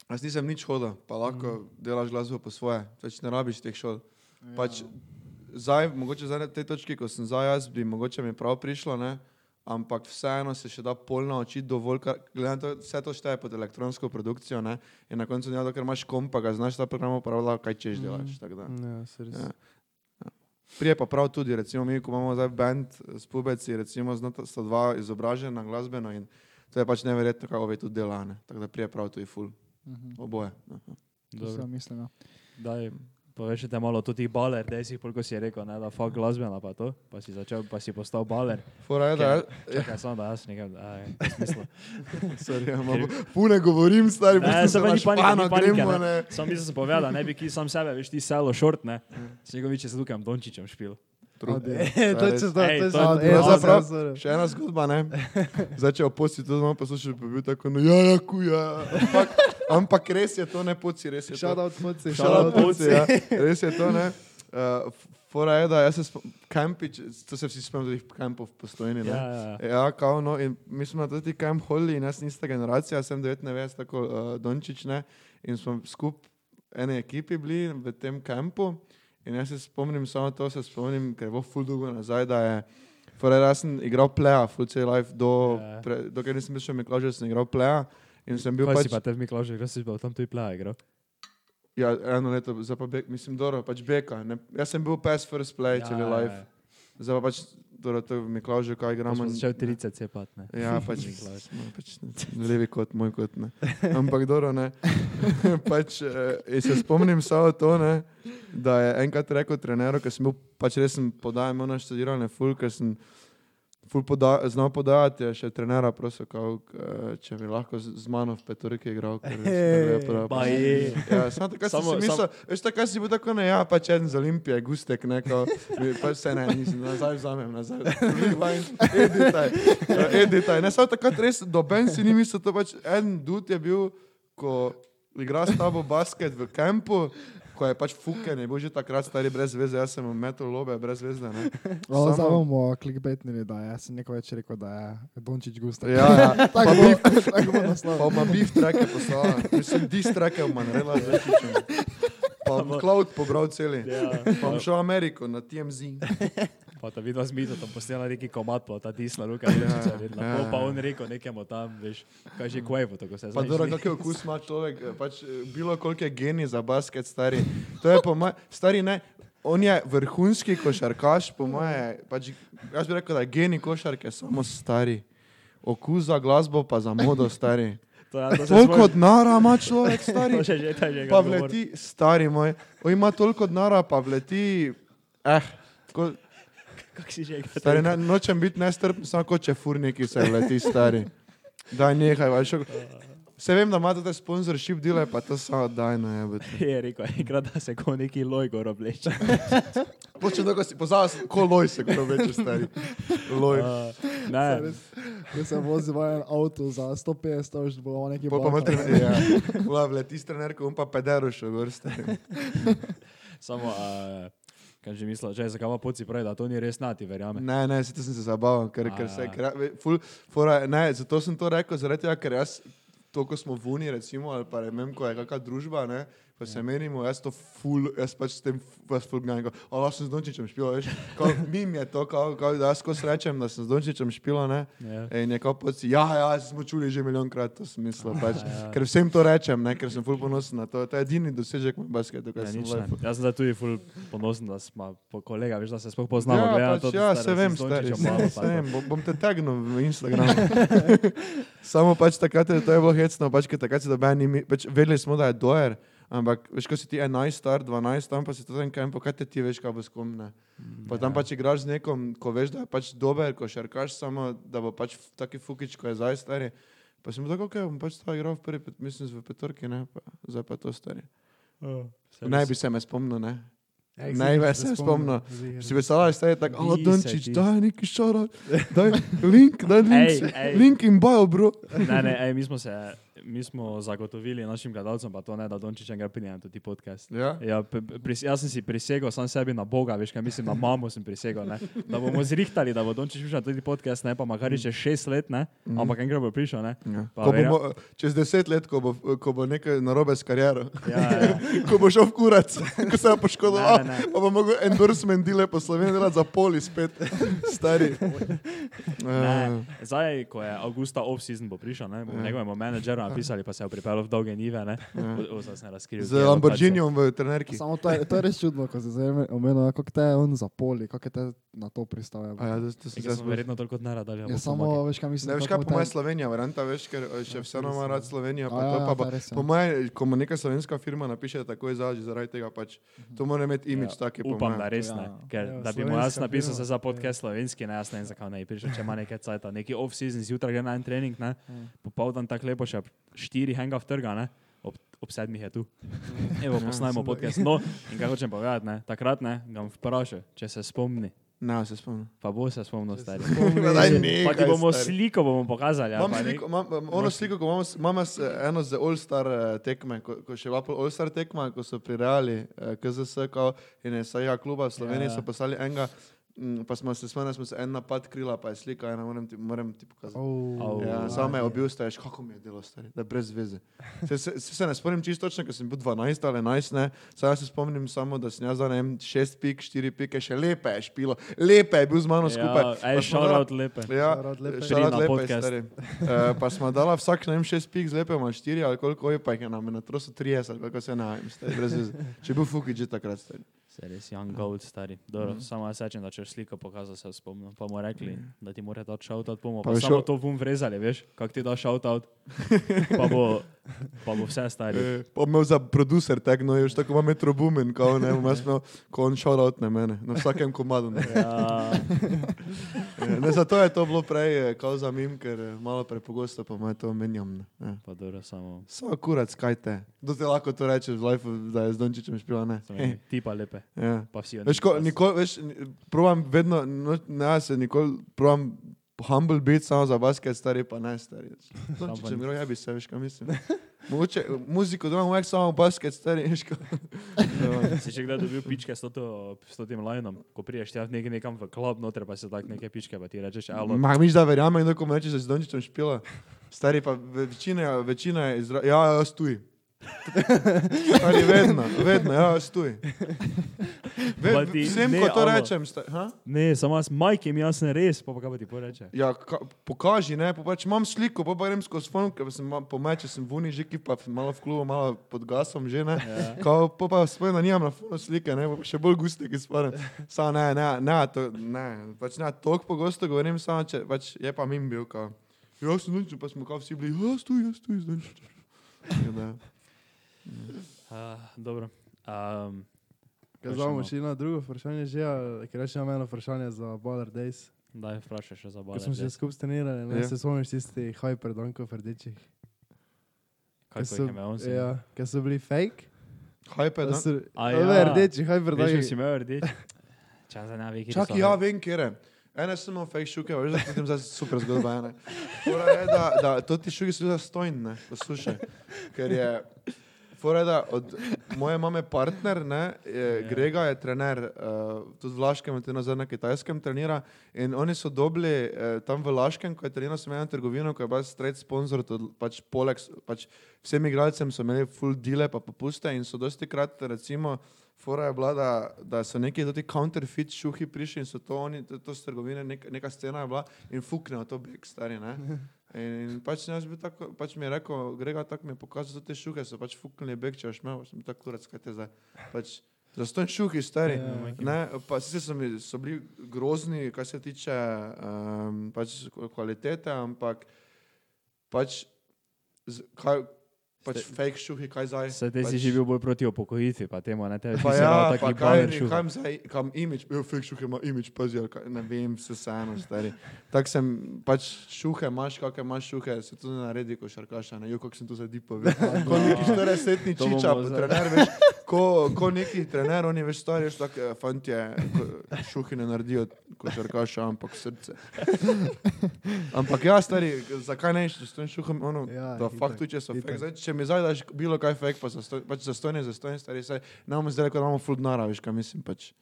Jaz nisem nič hodil, pa lahko Mhm. mm. delaš glasbo po svoje, pač ne rabiš teh šol. Ja. Pač, zdaj, mogoče zdaj na tej točki, ko sem zdaj jaz, bi mogoče mi prav prišlo, ne? ampak vseeno se še da pol naučiti dovolj, kar, glede na to, vse to šteje pod elektronsko produkcijo ne? in na koncu dneva, dokler imaš kompa, ga znaš ta program uporabljati, kaj češ delaš. tako da. Ja, se. Ja. Prije pa prav tudi, recimo mi, ko imamo zdaj band s pubeci, recimo znata, sta dva izobražena glasbeno in to je pač neverjetno, kako ve tudi dela, ne. tako da prije prav tudi ful, Mhm. oboje. Aha. To Dobro. mislim, ja. Daj, povešite malo tudi baler, da si, koliko si rekel, ne, da fakt glasbena pa to, pa si začel, pa si postal baler. Fora je, da je, Čakaj, samo da jaz nekaj, aj, smisla. sorry, ja, malo pune govorim, stari, Ne, pustim se se pa ni naš panike, pano, ni panike, gremo, ne. ne. Sam mislim, sem povedal, da ne bi ki sam sebe, veš ti selo short, ne. Snegovič je z Lukem Dončićem špil. Trud. E, to je če to, Ej, je to- to. to- E, to- zaprav. zaprav- Še ena zgodba, ne? Zdaj, če oposti to znamo poslušati, pa bi bil tako, no ja, ja, kuja. Ampak, ampak res je to, ne poci, res je to. Shout out moci, Shout out Puci, ja. Res je to, ne? Uh, fora je, da jaz se spomnim, kampič, to se vsi spomnim teh kampov v postojni, ne? Ja, ja, ja. Ja, kao, no, in mi smo na tudi kamp hodili in jaz nista generacija, sem 99, tako uh, Dončić, ne? In smo skup ene ekipi bili v tem kampu in jaz se spomnim, samo to se spomnim, ker je bilo ful dolgo nazaj, da je Fora, jaz sem igral playa, full cel life, do, Ja. pre, dokaj nisem bil še Miklažer, sem igral playa in sem bil Kaj pač... si pa te Miklažu, kdo si bil tam tudi play igral? Ja, eno leto, zdaj pa bek, mislim, dobro, pač beka. Ne, jaz sem bil pass first play, ja, cel ja, life. ja. Zdaj pa pač torej to je Miklažu, kaj Ko igramo. smo začeli 30 cepati, ne. Ja, pač, no, pač ne, levi kot moj kot ne. Ampak dobro, ne. pač, eh, se spomnim samo to, ne, da je enkrat rekel treneru, ker sem bil, pač res sem podajal, imel naš študiranje ful, ker sem poda, znal podajati, še trenera prosil, kao, če bi lahko z, z mano v petorki igral. Pa je. Ja, samo takrat sem Samo- si mislil, veš, takrat si bil tako, ne, ja, pač en z Olimpije, gustek, neko, pač se ne, nisem, nazaj vzamem, nazaj. Editaj, editaj. Ne, samo takrat res, doben si ni mislil, to pač en dud je bil, ko igra s tabo basket v kampu, ko je pač fuken, je bil že takrat stari brez veze, jaz sem metal lobe brez veze, ne. O, Samo- Zdaj bomo klikbetnili, da je. Jaz sem neko več rekel, da je Dončić gusta. Ja, ja. tako bo, tako bo naslov. Pa ima beef trake poslala, mislim, dis trake v Manrela z Večičem. Pa bom cloud pobral celi. Ja, Pa bom šel v Ameriko na TMZ. Pa ta vidva z Mito tam posnela neki komad, pa ta disla ruka, Ja, videla. ja, pa on rekel nekemu tam, veš, kaj že kvevo, tako se Pa znaš. dobro, kak je okus ima človek, eh, pač eh, bilo koliko je genij za basket, stari. To je po mojem, stari ne, on je vrhunski košarkaš, po moje, pač, jaz bi rekel, da genij košarke samo stari. Okus za glasbo, pa za modo, stari. Toliko denara ima človek, stari. Še že, že Pa govor. vleti, stari moj, on ima toliko denara, pa vleti, eh, ko, Kak si že stari, rekel? ne, nočem biti nestrpen, samo kot če furniki se vleti, stari. Daj nehaj, veš. Se vem, da imate te sponsorship dele, pa to samo daj na jebete. Je rekel, enkrat da se ko neki loj gor obleče. Poče dolgo si pozval, ko loj se, ko več stari. Loj. Uh, ne, Ko se vozi v en avto za 150, to už bo neki Pol pa ima balkan. trener, ja. Ula, vleti s trenerko, on pa pederu še gor, stari. samo, uh, kaj že mislil, že zakaj pa poci pravi, da to ni res nati, verjame. Ne, ne, se to sem se zabaval, ker, ker se, ker, ful, fora, ne, zato sem to rekel, zaradi tega, ker jaz, to, ko smo v Uni, recimo, ali pa ne vem, ko je kakšna družba, ne, pa se menimo, jaz to ful, jaz pač s tem, jaz ful gledam, ko, a lahko sem z Dončičem špil, veš, kao, mim je to, kao, kao, da jaz ko srečem, da sem z Dončičem špil, ne, Ja. in je kao poci, ja, ja, smo čuli že milijonkrat to smislo, pač, Ja. ker vsem to rečem, ne, ker sem ful ponosen na to, to je edini dosežek moj basketu, Ja, kaj sem nič v ne. life. Jaz sem zdaj tudi ful ponosen, da smo po kolega, veš, da se sploh poznamo. Ja, gledam pač, to, ja, se da vem, stari, se, malo, se vem, bom, bom te tagnil v Instagram. Samo pač takrat je to je bilo hecno, pač, ker takrat si doben, ni, pač vedeli smo, da je dojer, ampak veš, ko si ti 11 star, 12, tam pa si to tam kaj, kaj te ti veš, kaj bo s kom ne. Pa tam pač igraš z nekom, ko veš, da je pač dober, ko šarkaš samo, da bo pač taki fukič, ko je zdaj stari. Pa sem tako, ok, bom pač to igral v prvi, mislim, v petorki, ne, pa zdaj pa to stari. Se Ne res- bi se me spomnil, ne. Ja, Naj me se ziher. Si veselaj, staj tako, Bi o, se Dončić, daj neki šara, daj link, daj link, Ej, ej. link in bio, bro. Ne, ne, ej, mi smo se, mi smo zagotovili našim gledalcem, pa to ne, da Dončić enega pride na tudi podcast. Ja? Ja, pris, jaz sem si prisegel sam sebi na Boga, veš, kaj mislim, na mamo sem prisegel, ne? da bomo zrihtali, da bo Dončić prišel na tudi podcast, ne pa makar še šest let, ne? ampak enkrat bo prišel. Ne? Ja. Pa bomo, čez deset let, ko bo, ko bo nekaj narobe s kariero, Ja, ja. ko bo šel v kurac, ko se je poškodoval, Ne, ne, ne. pa bo mogel endorsement dele po Sloveniji delati za poli spet, stari. Ne, zdaj, ko je Augusta off-season bo prišel, ne, bomo Ja. njegovemu menedžeru napisali, pa se je pripeljal v dolge nive, se ne razkril. Z Lamborghinijem v trenerki. Samo to je, to je res čudno, ko se zdaj omenil, kako te je on zapoli, kako je te na to pristavil. A ja, to, to sem Jaz zdaj verjetno toliko denarja dal. Je samo, veš, kaj mislim. Ne veš, kaj po mojem Slovenija, varianta, veš, ker eh, še vseeno ima rad Slovenijo. Pa A to, ja, pa, ja, pa, je ja. po mojem, ko mu neka slovenska firma napiše takoj za, že zaradi tega pač, to mora imeti imič Ja, taki po Upam, da res ne. Ja. Ker, Ja, da bi mu jaz napisal se za podcast slovenski, ne, jaz ne vem, zakaj ne bi prišel, če ima nekaj cajta. Neki off-season, zjutraj gre na en trening, ne, popoldan tako lepo še štiri hanga v trga, ne, ob, ob sedmih je tu. Evo, posnajmo podcast. No, in kaj hočem povedati, ne, takrat ne, ga bom vprašal, če se spomni. Ne, se spomnim. Pa bo se spomnil, stari. Nehaj, Pa ti bomo stari. sliko bomo pokazali. ali Imam sliko, imam ono sliko, ko imamo, imamo s- eno z All-Star eh, tekme, ko, ko še bila All-Star tekma, ko so prirejali eh, KZS kao, in je sajega kluba v Sloveniji, Ja, so poslali enega, pa smo se spomnili, smo se en napad krila, pa je slika, ena moram ti, moram ti pokazati. Oh, Au. Ja, Oh, samo me je obil, staješ, kako mi je delo, stari, da je brez veze. Se, se, se, se ne spomnim čisto točno, ker sem bil 12 ali 11, ne, samo se spomnim samo, da sem jaz za ne vem, 6 pik, 4 pike, še lepe je špilo, lepe je bil z mano skupaj. Ja, ej, Pa smo dala- shoutout lepe. Ja, Pri na lepe, podcast. stari. Uh, pa smo dala vsak, ne vem, šest pik z lepe, ima štiri ali koliko je, pa je nam na trosu 30, koliko se ne vem, stari, brez veze. Če je bil Fuki že takrat, stari. Se res young gold, stari. Dobro, samo jaz rečem, da če sliko pokazal, se spomnim. Pa mu rekli, da ti mora dati shoutout, bomo Pa pa bi samo šel- to bom vrezali, veš, kak ti da shoutout. Pa bo, pa bo vse stari. Eh, Pa imel za producer tag, no, još tako ima Metro Boomin, kao ne, jaz imel, ko on shoutout na mene, na vsakem komadu. Ne. Ja, Eh, ne, zato je to bilo prej, eh, kao za mim, ker eh, malo prepogosto pa me to menjam. Ne. Ja. pa dobro, samo. Samo kurac, kaj te. Kdo ti lahko to rečeš v life, da je z Dončićem špila, ne. samo eni, Ti pa lepe, Ja. pa vsi oni. Veš, ko, nikoli, veš, probam vedno, no, ne, jaz se nikoli, probam humble biti samo za basket, stari pa ne, stari. Dončić je miro, ja bi se, veš, kaj mislim. Mogoče, muziko doma, uvek samo basket, stari, veš, kaj. Si še kdaj dobil pičke s, to, s tem linom, ko priješ tja nekaj nekam v klub, noter pa se tak neke pičke, pa ti rečeš, alo. Ma, miš da verjamem, da ko mi rečeš, da si z Dončićem špila, stari pa večina, večina je izra... Ja, jaz tuj. Ali vedno, vedno, ja, jaz tuj. Ve, ti vsem, ne, ko to alo. rečem, sta, ha? Ne, samo jaz, majke mi jasne res, pa pa kaj pa ti poreče. Ja, ka, pokaži, ne, pa pač imam sliko, pa pa grem skozi fon, ker sem ma- po meče, sem v unižiki, pa malo v klubu, malo pod gasom že, ne. Ja. Kao, pa pa spojno nimam na fonu slike, ne, še bolj guste, ki spadam. Samo ne, ne, ne, to, ne, pač ne, toliko pogosto govorim, samo če, pač je pa mim bil, kao. Ja, sem Dončić, pa smo kao vsi bili, ja, stoj, ja, stoj, z Dončićem. Ja. Uh, dobro. Um, Kaj znamo še na drugo vprašanje že, ker rečem eno vprašanje za Baller Days. daj, vprašaj še za Ko bale. smo se skupaj trenirali, ne Ja. se spomniš tistih hyper dankov rdečih. Kaj so imel? Ja, ker so bili fake. Hype, da. So, A ja. ja. Rdeči, hyper Veš, da si imel rdeč? Čas za ne ve, kje Čakaj, ja, vem, kje je. Ene sem imel fake šuke, veš, da je potem zdaj super zgodba. ene. Fora je, da, da to ti šuki so zastojni, ne, poslušaj. Ker je, fora da od moje mame partner, ne, je, Ja. Grega je trener, uh, tudi v Laškem, tudi nazaj na Kitajskem trenira. In oni so dobili uh, tam v Laškem, ko je treniral, sem eno trgovino, ko je bil stret sponsor, to, pač poleg, pač vsem igralcem so imeli full deale pa popuste in so dosti krat, recimo, Fora je bila, da, da so neki ti counterfeit šuhi prišli in so to oni, to, to s trgovine, nek, neka scena je bila in fuknejo to beg stari, ne. In pač, tako, pač mi je rekel, Grega tako mi je pokazal, da te šuhe so pač fuknili beg, če boš imel, sem tako kurac, kaj te zdaj. Pač, Zastonj šuhi, stari. Ja, Ne, pa sicer so, mi- so bili grozni, kar se tiče um, pač kvalitete, ampak pač, kaj, pač Ste- fake šuhi, kaj zdaj. Se te pač, si že bil bolj proti upokojitvi, pa temu, ne te Pa ja, pa kaj, kam zdaj, kam imič, jo, fake šuhe ima imič, pazi, ne vem, vse vseeno, stari. Tako sem, pač šuhe imaš, kakšne imaš šuhe, se tudi naredi, ko šarkaša, ne, jo, kako sem to zdaj veš. Ko neki 40-letni To bomo čiča, zdaj- trener, veš, ko, ko neki trener, oni veš, stari, veš, tako, eh, fantje, šuhi ne naredijo košarkaša, ampak srce. ampak ja, stari, zakaj ne, če s tem šuhom, ono, Ja, da fakt tudi, če so fake. Zdaj, če mi zdaj daš bilo kaj fake, pa zastoj, pač zastojne, zastojne, stari, saj ne bomo zdaj rekel, da imamo full denara, veš, kaj mislim, pač.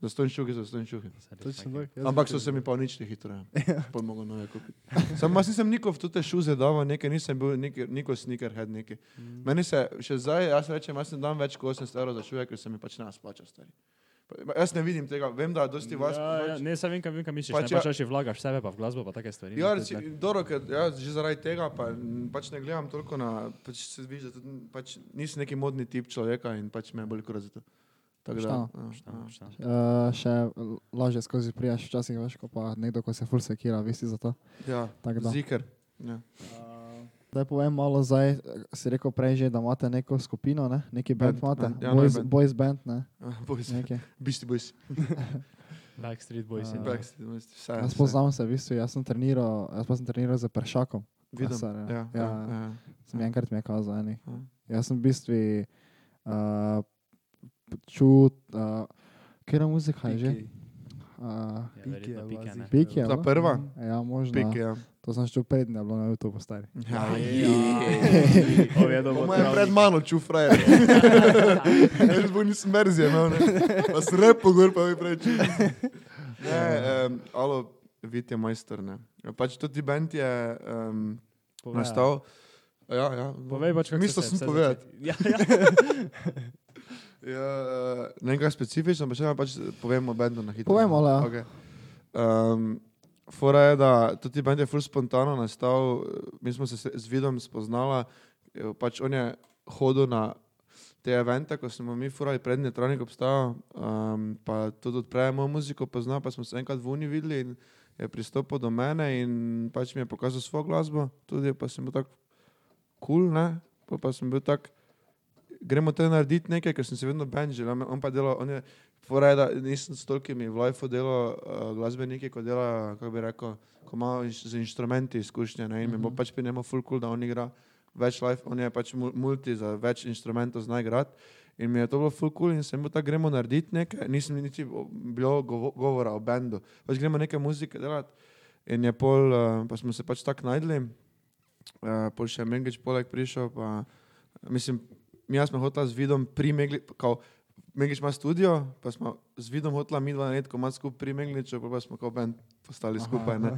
Zastojni šuhi, zastojni šuhi. Točno tako. Jaz Ampak so se mi pa uničili hitro. Ja. Pol mogo nove kupiti. Sam jaz nisem nikov v te šuze dal, nekaj nisem bil, neki- niko sneakerhead neki. Meni se še zdaj, jaz rečem, jaz ne dam več kot 800 evrov za šuje, ker se mi pač ne splača stari. Pa- Jaz ne vidim tega, vem, da dosti vas. Ja, ja, pač- ne, sam vem, kaj, vem, kaj misliš. Pač Pač ja- ne, pač še vlagaš sebe, pa v glasbo, pa take stvari. Ja, ne, ne. dobro, ker jaz že zaradi tega pa, pač ne gledam toliko na, pač se vidiš, da tudi, pač nisem neki modni tip človeka in pač me je bolj kot za to. Tako da, ja, Pošteno, ja. pošteno. Uh, še lažje skozi prijaš, včasih veš, ko pa nekdo, ko se ful sekira, visi za to. Ja, Tako da. ziker. Ja. Zdaj povem malo zdaj, si rekel prej že, da imate neko skupino, ne? neki band Band, imate, band, ja, boys, band. boys band, ne? Ah, Boys. Beastie Boys. Backstreet Boys. In- Backstreet Boys, vse, Jaz poznam se, v bistvu, jaz sem treniral, jaz pa sem treniral za pršakom. Vidim. Klasar, ja. Ja, Ja, ja, ja. Sem enkrat mi je kazal, eni. Ja. Jaz sem v bistvu uh, čut, uh, kera muzika je že? Piki. Uh, Ja, Piki je bila. Piki je Ta bilo? prva? Ja, možno. Pik, ja. To sem čutil prednje, bilo na YouTube stari. Ja, Povedal Po bo mojem travnik. pred mano ču frajer. Jaz bo nisem merzije imel, ne. Pa se repo gor, pa mi prej ču. Ne, um, alo, vid je majster, ne. Pač tudi band je um, nastal. Ja, ja. Povej pač, kako Mislil se sem povedati. Ja, ja. Ja, uh, ne nekaj specifično, pa še ne pač povemo bendu na hitro. Povemo, le, ja. Okay. Um, fora je, da tudi bend je ful spontano nastal, mi smo se s- z vidom spoznala, eh, pač on je hodil na te evente, ko smo mi furali prednji tronik obstajal, um, pa tudi odpreje mojo muziko pozna, pa smo se enkrat v Uni videli in je pristopil do mene in pač mi je pokazal svojo glasbo, tudi pa sem bil tako kul, cool, ne, pa, pa sem bil tak, gremo te narediti nekaj, ker sem se vedno benžil, on pa delal, on je, fora je, da nisem s tolkimi v life delal uh, glasbeniki, ko dela, kako bi rekel, ko ima inš, z inštrumenti izkušnje, ne, in mi bo pač pri njemu full cool, da on igra več life, on je pač mul- multi za več inštrumentov zna igrati. In mi je to bilo full cool in sem bil tako, gremo narediti nekaj, nisem niti bilo govo- govora o bendu, pač gremo nekaj muzike delati. In je pol, uh, pa smo se pač tako najdli, uh, pol še Mengič poleg prišel, pa mislim, mi smo hotela z vidom pri Megli, kao, Mengič ima studio, pa smo z vidom hotela mi dva narediti, ko ima skupaj pri Megliču, pa, pa smo kao bend postali skupaj, ne.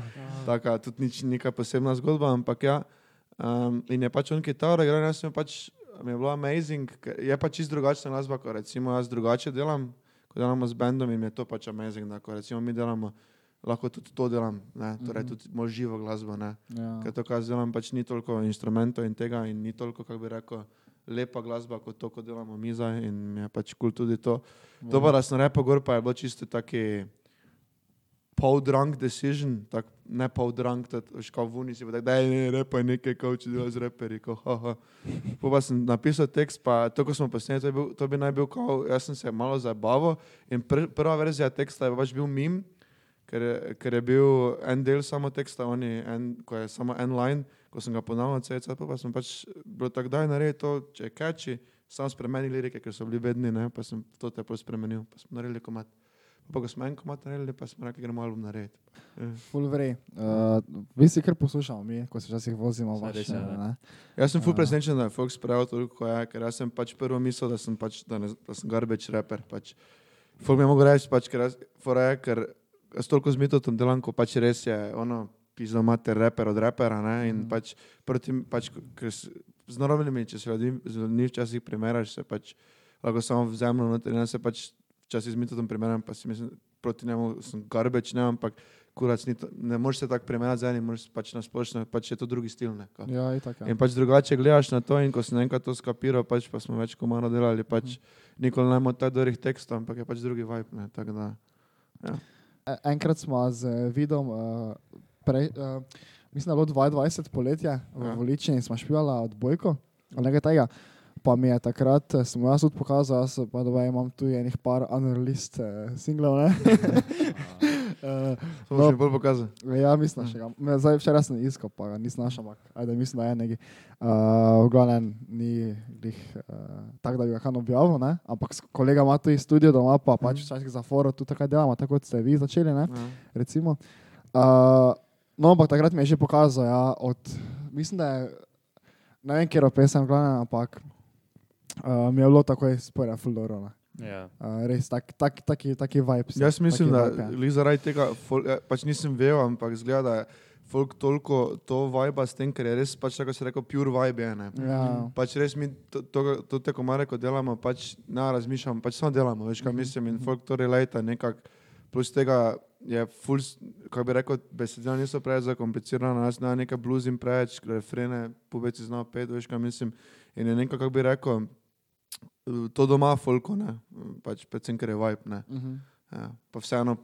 Taka, tudi nič, neka posebna zgodba, ampak ja. Um, in je pač on kitaro igral, jaz sem pač, mi je bilo amazing, je pač čist drugačna glasba, ko recimo jaz drugače delam, ko delamo z bendom in je to pač amazing, da ko recimo mi delamo, lahko tudi to delam, ne, torej Mhm. tudi moj živo glasbo, ne. Ja. Ker to, kar delam, pač ni toliko instrumentov in tega in ni toliko, kako bi rekel, lepa glasba kot to, ko delamo mi zdaj in je pač kul cool tudi to. To pa, da sem repa gor, pa je bilo čisto taki pol-drunk decision, tak, ne pol-drunk, veš, kao v Unisi, da je ne, repa nekaj, kao če delaš z reperi, kao, haha. Po pa sem napisal tekst, pa to, ko smo posneli, to, bil- to bi naj bil, kao, jaz sem se malo zabaval in pr, prva verzija teksta je pač bil mim, ker ker je bil en del samo teksta, oni, en, ko je samo en line, ko sem ga ponavljal, CC, pa, pa sem pač bilo tako, daj naredi to, če je catchy, sam spremeni lirike, ker so bili bedni, ne, pa sem to te pol spremenil, pa smo naredili komat. Pa ko smo en komat naredili, pa smo rekli, gremo album narediti. Ja. Full vrej. Uh, vi si kar poslušamo, mi, ko se včasih vozimo. Saj Vaš, res je, ne. ne. Jaz sem ful Ja. presenečen, da je Fox sprejel toliko, je, ker jaz sem pač prvo mislil, da sem pač, da, ne, da sem garbage rapper. Pač. Fox mi je mogel reči, pač, ker, jaz, fora je, ker jaz toliko z mitotom delam, ko pač res je ono, pizdo imate reper od repera, ne, in Mhm. pač proti, pač, z naravnimi, če se ljudi, z ljudmi včasih primeraš, se pač lahko samo v zemljo noter, jaz se pač včasih z mitotom primeram, pa si mislim, proti njemu sem garbage, ne, ampak kurac to, ne moreš se tako primerati z enim, moraš pač na splošno, pač je to drugi stil, ne. kao. Ja, itak. Ja. In pač drugače gledaš na to, in ko sem enkrat to skapiral, pač pa smo več komano delali, pač nikoli ne imamo tako dobrih tekstov, ampak je pač drugi vibe. Ne, tako da, E- Enkrat smo z vidom, uh, prej, uh, mislim, da je bilo 22 poletje v Ja. Voliči in smo špijala odbojko, ali nekaj tega. Pa mi je takrat, eh, sem jaz tudi pokazal, jaz pa da imam tu enih par unreleased uh, singlov. ne. Eh, to No. mi bolj pokazal. Ja, mislim, da ga. me- Zdaj, včeraj sem iskal, pa ga nisem našel, ampak ajde, mislim, da je neki. Uh, v glavnem ni glih, uh, tako, da bi ga kam objavil, ne? ampak kolega ima tudi studio doma, pa pač včasih za foro tu tako delamo, tako kot ste vi začeli, ne? Ja. recimo. Uh, no, ampak takrat mi je že pokazal, ja, od, mislim, da je, ne vem, kje je glavnem, ampak uh, mi je bilo takoj spore, fuldoro. Ne? Ja. Uh, res, tak, tak, taki, taki vibe. Jaz mislim, da vibe, ja. zaradi tega, fol, ja, pač nisem vedel, ampak zgleda, da je folk toliko to vibe s tem, ker je res, pač tako se reče, pure vibe je. Ne. Ja, Pač res mi to, to, to te komare, ko delamo, pač ne razmišljamo, pač samo delamo, veš kaj mislim in folk to relata nekako. Plus tega je full, s- kako bi rekel, besedila niso preveč zakomplicirana, jaz ne nekaj bluzim preveč, refrene, pubeci znajo pet, veš kaj mislim. In je nekako, kako bi rekel, to doma folko, ne, pač predvsem, ker je vibe, ne. uh -huh. Ja. Pa vseeno,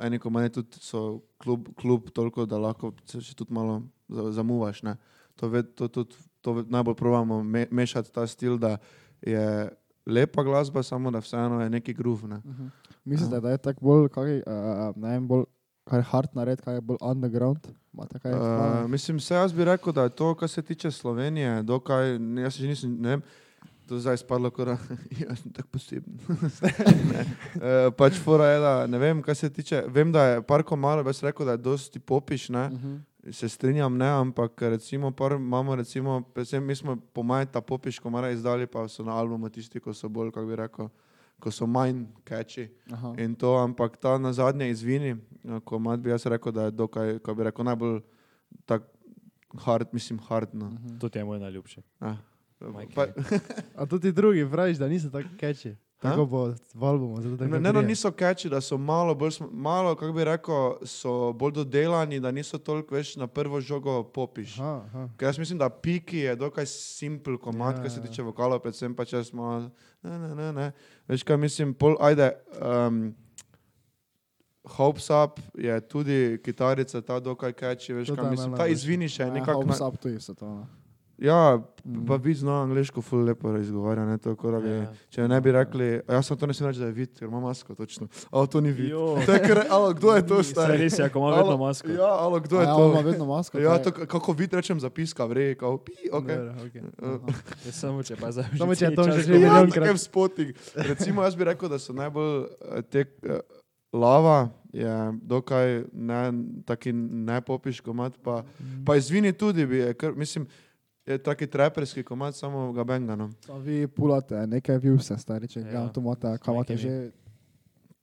eni komani tudi so klub, klub toliko, da lahko se še tudi malo za- zamuvaš, ne. To, ved, to, to, to ved- najbolj probamo me, mešati ta stil, da je lepa glasba, samo da vseeno je neki groove, ne. Uh -huh. Mislite, da je tako bolj, kaj, uh, ne vem, bolj, kaj je hard nared, kaj je bolj underground? Kaj? Uh, mislim, se jaz bi rekel, da je to, kar se tiče Slovenije, dokaj, jaz že nisem, ne vem, to zdaj spadlo, kot da jaz sem tako poseben. Ne. uh, pač fora je, da ne vem, kaj se tiče, vem, da je par komaro, jaz rekel, da je dosti popiš, ne, uh -huh. Se strinjam, ne, ampak recimo, par imamo, recimo, predvsem mi smo po maj ta popiš komara izdali, pa so na albumu tisti, ko so bolj, kako bi rekel, ko so manj catchy. Aha. In to, ampak ta na zadnje izvini, eh, ko mat bi jaz rekel, da je dokaj, kako bi rekel, najbolj tak hard, mislim hard. No. Mhm. To je moj najljubši. Ah. Mike Pa, A tudi drugi praviš, da niso tako keči. Tako bo albumu. zato Ne, ne, no, niso catchy, da so malo, bolj, malo kako bi rekel, so bolj dodelani, da niso toliko več na prvo žogo popiš. Aha, aha. Ker jaz mislim, da Piki je dokaj simpel komat, Ja, kar se ja. tiče vokala, predvsem pa če smo. Ne, ne, ne, ne. Veš kaj mislim, pol, ajde. Um, Hopes Up je tudi kitarica, ta dokaj catchy, veš kaj mislim. Ta je Ja, nekako. Hopes up to isto to. ne. Ja, Mhm. pa vid zna angliško ful lepo izgovarja, ne to, kot da bi. Ja. Če ne bi rekli, a jaz sem to ne smem reči, da je vid, ker ima masko, točno. Alo, to ni vid. Jo. To je kar, alo, kdo je to stari? res je, ako ima vedno masko. Ja, alo, kdo A je ja, on ima to? vedno masko. Ja, to, kako vid rečem zapiska, vrej, kao, pi, ok. Dobro, okej. Ja, Samo če pa za Samo če je to že že Ja, takem spotting. Recimo, jaz bi rekel, da so najbolj eh, te eh, lava, je dokaj ne, taki nepopiš komat, pa, pa izvini tudi, bi, je, kar, mislim, je taki traperski komat, samo ga benga. No. Samo vi pulate nekaj vivse, stari, če Ja. ja. tu imate, kam imate že.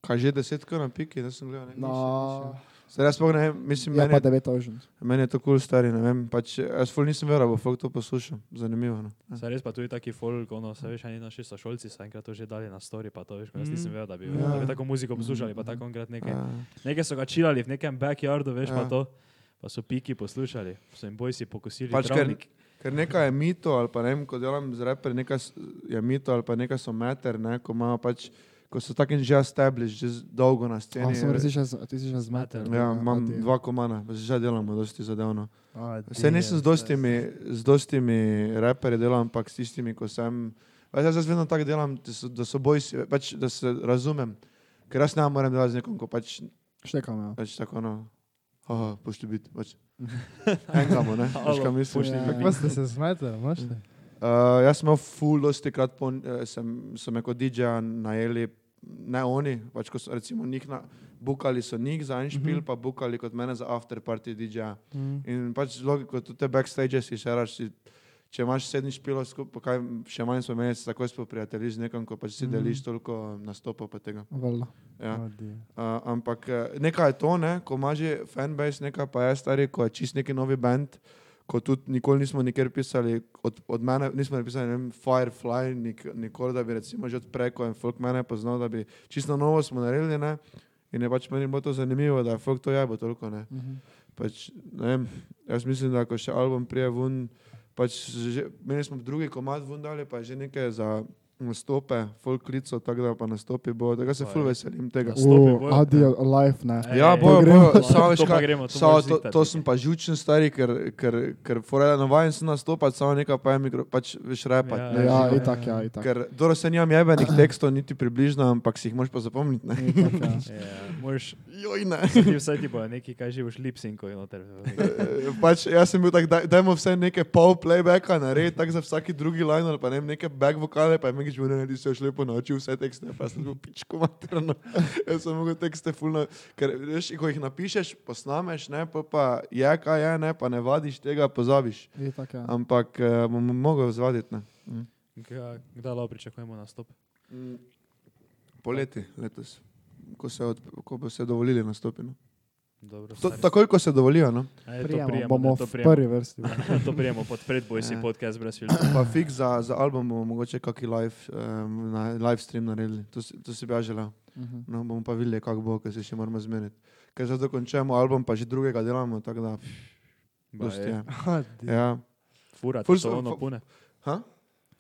Kaj že desetka na piki, da sem gledal. ne, No. Zdaj, jaz sploh ne vem, mislim, je meni, je, 9 ožen. meni je to kul cool stari, ne vem, pač jaz ful nisem verjel, bo folk to poslušal, zanimivo. No. Saj res pa tudi taki folk, ono, se veš, eni naši sošolci so enkrat to že dali na story, pa to veš, jaz nisem vedel, da bi, Ja. da bi tako muziko poslušali, pa tako enkrat nekaj. Ja. Nekaj so ga čilali v nekem backyardu, veš Ja. pa to, pa so piki poslušali, so jim bojsi pokosili Pač ker, travnik. ker nekaj je mito, ali pa ne vem, ko delam z reper, nekaj je mito, ali pa nekaj so meter, ne, ko imajo pač, ko so taki že established, že dolgo na A, sceni. sem res, že- ti si že zmeten. Ja, imam dva komana, že delamo dosti zadevno. A, Vse nisem z dostimi, z dostimi reperji delal, ampak s tistimi, ko sem. Jaz jaz vedno tako delam, da so, da so bojsi, pač, da se razumem. Ker jaz ne morem delati z nekom, ko pač, Štekam, ja. pač tako, no, haha, pošti biti, pač. Enkamo, ne, veš, kaj mislim. Ja. Kako ste se zmetali, možete? Uh, jaz sem full, dosti krat po, eh, sem, so me kot DJ-ja najeli, ne oni, pač ko so recimo njih na, bukali so njih za en špil, pa bukali kot mene za after party DJ-ja. In pač logiko, tudi te backstage si še raš, si, če imaš sedem špilov skupaj, kaj še manj smo imeli, se takoj spoprijateljiš z nekom, ko pač si deliš toliko nastopov pa tega. Valjda. Ja. Uh, ampak eh, nekaj je to, ne? ko ima že fanbase, nekaj pa je stari, ko je čist neki novi band, ko tudi nikoli nismo nikjer pisali, od, od mene nismo napisali, ne vem, Firefly, nik, nikoli, da bi recimo že odprej, ko je folk mene poznal, da bi čisto novo smo naredili, ne? In je pač meni bilo to zanimivo, da je folk to jebo toliko, ne? Mhm. Pač, ne vem, jaz mislim, da ko še album prije ven, pač že, meni smo drugi komad ven dali, pa je že nekaj za nastope, folk klico, tako da pa nastopi bo, tega se ful veselim tega. Uh, bojo, Audio ja. live, ne. Ej, Ja, bojo, gremo. bojo, samo veš kaj, gremo, to samo to, to nekaj. sem pa žučen stari, ker, ker, ker fora navajen sem nastopati, samo nekaj pa je mikro, pač veš repat. Ja, ne, Ja, živo. itak, ja, itak. Ker dobro se nimam jebenih tekstov, niti približno, ampak si jih moraš pa zapomniti. Ne? Itak, ja. Ja, moraš, Joj, ne. ti vsaj ti bo neki, kaj živiš, lipsinko in noter. Eh, pač jaz sem bil tak, daj, dajmo vse neke pol playbacka narediti, tako za vsaki drugi line ali pa ne neke back vokale, pa je Megič bil, ne, ti si još lepo naučil vse tekste, pa sem bil pičko materno. jaz sem mogel tekste fulno, ker veš, ko jih napišeš, posnameš, ne, pa, pa je kaj je, ne, pa ne vadiš tega, pozabiš. Itak, ja. Ampak uh, bom mogel zvaditi, ne. Mm. Kdaj lahko pričakujemo nastop? Mm. Poleti letos, ko, se od, ko bo se dovolili nastopiti. No. Dobro, To, takoj, ko se dovolijo, no. To Prijemo, prijemo, bomo ne, to v prijemo. prvi vrsti. To prijemo pod predboj si Ja. podcast brez filtra. Pa fik za, za album bomo mogoče kakšen live, um, na, live stream naredili. To, si- to si bi ja želel. Mhm. No, bomo pa videli, kako bo, ker se še moramo zmeniti. Ker zdaj dokončujemo album, pa že drugega delamo, tako da. dosti je. Ja. Fura, Ful to ono pune. Ha?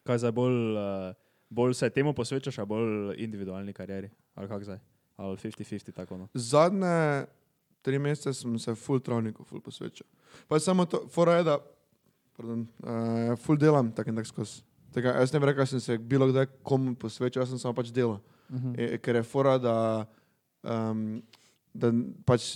Kaj zdaj bolj, uh, bolj se temu posvečaš, a bolj individualni karieri? Ali kak zdaj? Ali 50-50 tako no? Zadnje tri mesece sem se full travniku full posvečal. Pa samo to, fora je, da pardon, uh, full delam tak in tak skozi. Tega, jaz ne bi rekel, da sem se bilo kdaj komu posvečal, jaz sem samo pač delal. Mhm. E, ker je fora, da, um, da pač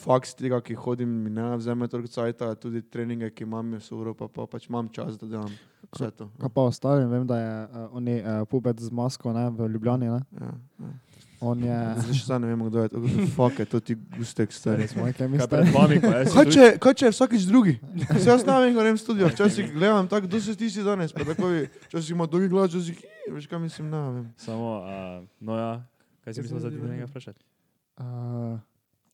faks tega, ki hodim, mi ne vzame toliko cajta, tudi treninge, ki imam, so uro, pa, pa pač imam čas, da delam vse to. Kaj pa ostali, vem, da je uh, on je uh, pubec z masko ne, v Ljubljani. Ne? Ja, ja. On je. Zdaj še ne vemo, kdo je to. Fak je to ti gustek stari. Smo nekaj Kaj mislili. pred vami, ko jaz Kaj če, kaj če je vsakič drugi? Se jaz znam in grem v studio, včasih gledam tako, kdo si ti si danes, pa tako včasih ima dolgi glas, včasih, "Ih, veš kaj mislim, ne vem. Samo, uh, no ja, kaj si mislil za nekaj vprašati? Uh,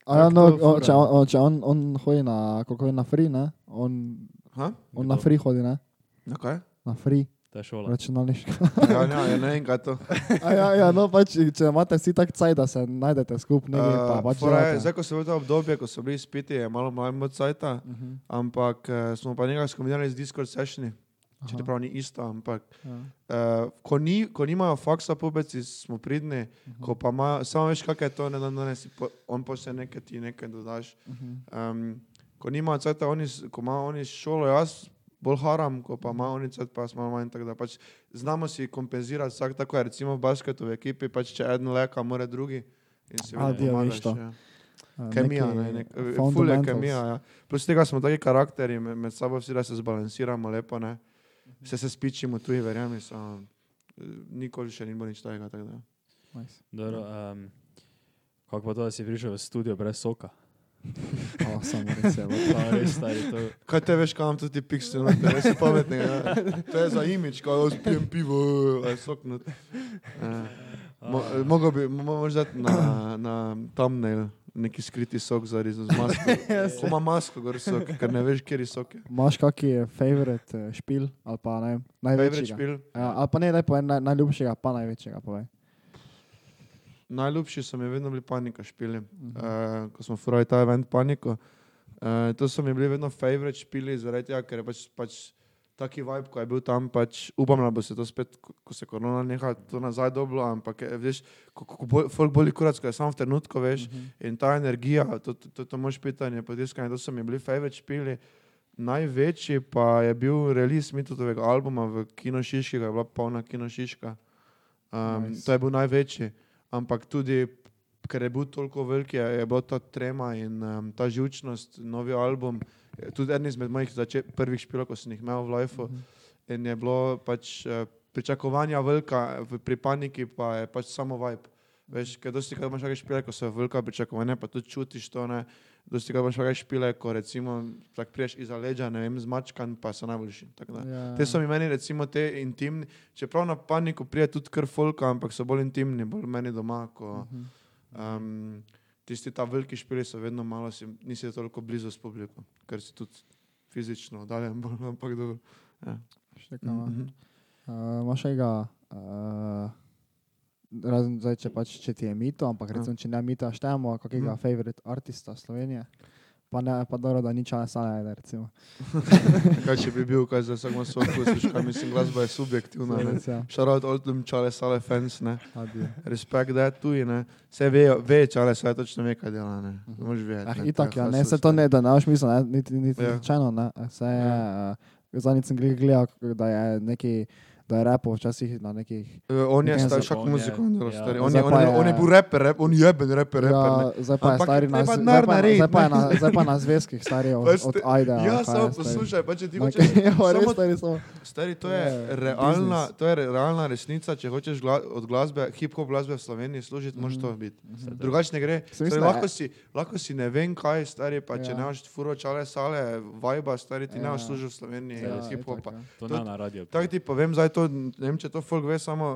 a ja, no, Kako to o, če, on, če on, on hodi na, kako je na free, ne? On, Ha? on na free hodi, ne? Na kaj? Na free. Ta šola. računalniška. Ja, ja, ja, ne vem, kaj to. A ja, ja, no pač, če imate vsi tak caj, da se najdete skupaj, nekaj pa Uh, pač delate. zdaj, ko so bili to obdobje, ko so bili izpiti, je malo manj od sajta, Mhm. ampak uh, smo pa nekaj skombinirali z Discord sessioni, Aha. čeprav ni isto, ampak Ja. uh, ko, ni, ko nimajo faksa pubeci, smo pridni, Mhm. ko pa imajo, samo veš, kaj je to, ne, ne, si po, on pošlje nekaj, ti nekaj dodaš. Mhm. Um, ko nimajo cajta, oni, ko imajo oni šolo, jaz bolj haram, ko pa cajt, pa malo manj, tako da pač znamo si kompenzirati vsak tako, je, recimo v basketu v ekipi, pač če en leka, mora drugi. In si A, vedno pomagaš, ja. Kemija, ne, nek, ful je kemija. Ja. Plus tega smo taki karakteri, med, med sabo vsi, da se zbalansiramo lepo, ne. Mhm. Vse se spičimo tu, verjamem, samo eh, nikoli še ni bilo nič takega. tako da. Nice. Dobro, um, kako pa to, da si prišel v studio brez soka? O, samo res je. Pa res, stari, to, Kaj te veš, kam tudi piksel, no, te res pametne. Ja. To je za imič, ko jaz pijem pivo, soknut. Ja. Mo, mogo bi, mo- moraš dati na, na thumbnail neki skriti sok za res z masko. Ko ima masko, gor sok, ker ne veš, kjer je sok. Imaš kakšen favorit eh, špil ali pa ne, Favorite največji? špil. Ja, ali pa ne, daj povej naj, najljubšega, pa največjega. Povej. Najljubši so mi vedno bili panika špili. Mhm. Uh, ko smo furali ta event paniko. Uh, to so mi bili vedno favorite špili, zaradi tega, ker je pač, pač taki vibe, ko je bil tam, pač upam, da bo se to spet, ko, se korona neha, to nazaj dobilo, ampak je, veš, ko, ko, ko bol, folk boli kurac, ko je samo v trenutku, veš, Mhm. in ta energija, to, to, to, to moš pitanje, potiskanje, to so mi bili favorite špili. Največji pa je bil release Mitotovega albuma v Kino Šiški, je bila polna Kino Šiška. Um, nice. To je bil največji, ampak tudi, ker je bil toliko velik, je, je bila ta trema in um, ta živčnost, novi album. Tudi eden izmed mojih zače, prvih špilov, ko sem jih imel v Lifeu. Mhm. In je bilo pač eh, pričakovanja velika, pri paniki pa je pač samo vibe. Veš, ker dosti krat imaš kakšne špile, ko so velika pričakovanja, pa tudi čutiš to, ne. Dosti krat imaš kakšne špile, ko recimo priješ iza leđa, ne vem, zmačkan, pa so najboljši. Ja. Te so mi meni recimo te intimni, čeprav na paniko prije tudi kar folka, ampak so bolj intimni, bolj meni doma, ko Mhm. um, tisti ta veliki špili so vedno malo, si, nisi toliko blizu s publiko, ker si tudi fizično oddaljen, ampak dobro. Ja. Štekamo. Mhm. Uh, Imaš enega, uh, razen zdaj, če, pač, če ti je mito, ampak Ja. recimo, če ne mito, štejemo kakega Mhm. favorite artista Slovenije. Pa ne, pa dobro, da nič ne sane, da recimo. Kaj če bi bil, kaj za vsak ima svoj okus, kaj mislim, glasba je subjektivna. ne. Ja, Šarot Oldham, čale sale fans, ne. Respekt, da je tuji, ne. Vse ve, ve čale, saj točno ve, kaj dela, ne. Moš vedeti. Ah, ne, itak, ja, ne, se to ne, da ne boš mislil, ne, niti, niti Ja. slučajno, ne. Se je, uh, zadnjič sem gledal, da je neki, da je rapov včasih na nekih Eh, On je star, šak on je- muziko, on je ja. star. On je, on je, je- on je bil reper, rap, on je jeben reper, reper. Ja, ne. zdaj pa je Ampak stari je na, treba z- denar zdaj pa, je ne. na, zdaj pa na zvezkih stari od, od Aida. Ja, samo je poslušaj, pa če ti hočeš... ja, res stari samo. Stari, to je, Ja, realna, to je re- realna resnica, če hočeš gla, od glasbe, hip-hop glasbe v Sloveniji služiti, moraš to biti. Drugače ne gre. Stari, lahko, je- si, lahko si ne vem kaj, stari, pa če Ja. ne imaš furočale sale, vajba, stari, ti ne Ja. boš služil v Sloveniji Ja, hip-hopa. ja. To- ne na radio. Tako ti povem, zdaj to, ne vem, če to folk ve, samo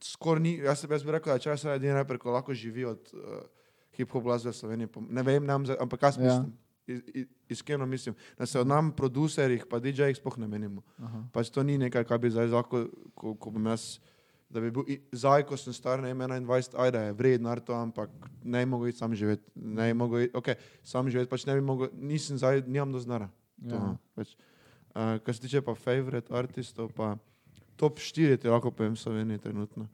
skoraj ni, jaz, jaz bi rekel, da če se edini reper, ko lahko živi od uh, hip-hop glasbe v Sloveniji, ne vem, zdaj, ampak jaz Ja. mislim, iz- iz- iskreno mislim, da se od nam producerjih, pa DJ-jih sploh ne menimo. Aha. Pač to ni nekaj, kar bi zdaj lahko, ko, ko bom jaz, da bi bil zdaj, ko sem star, ne vem, 21, ajde, je vredno to, ampak ne bi mogel iti sam živeti, ne bi mogel iti, ok, sam živeti, pač ne bi mogel, nisem zdaj, nimam do znara. To, Ja. no, pač. Uh, kar se tiče pa favorite artistov, pa top 4 ti lahko povem v Sloveniji trenutno.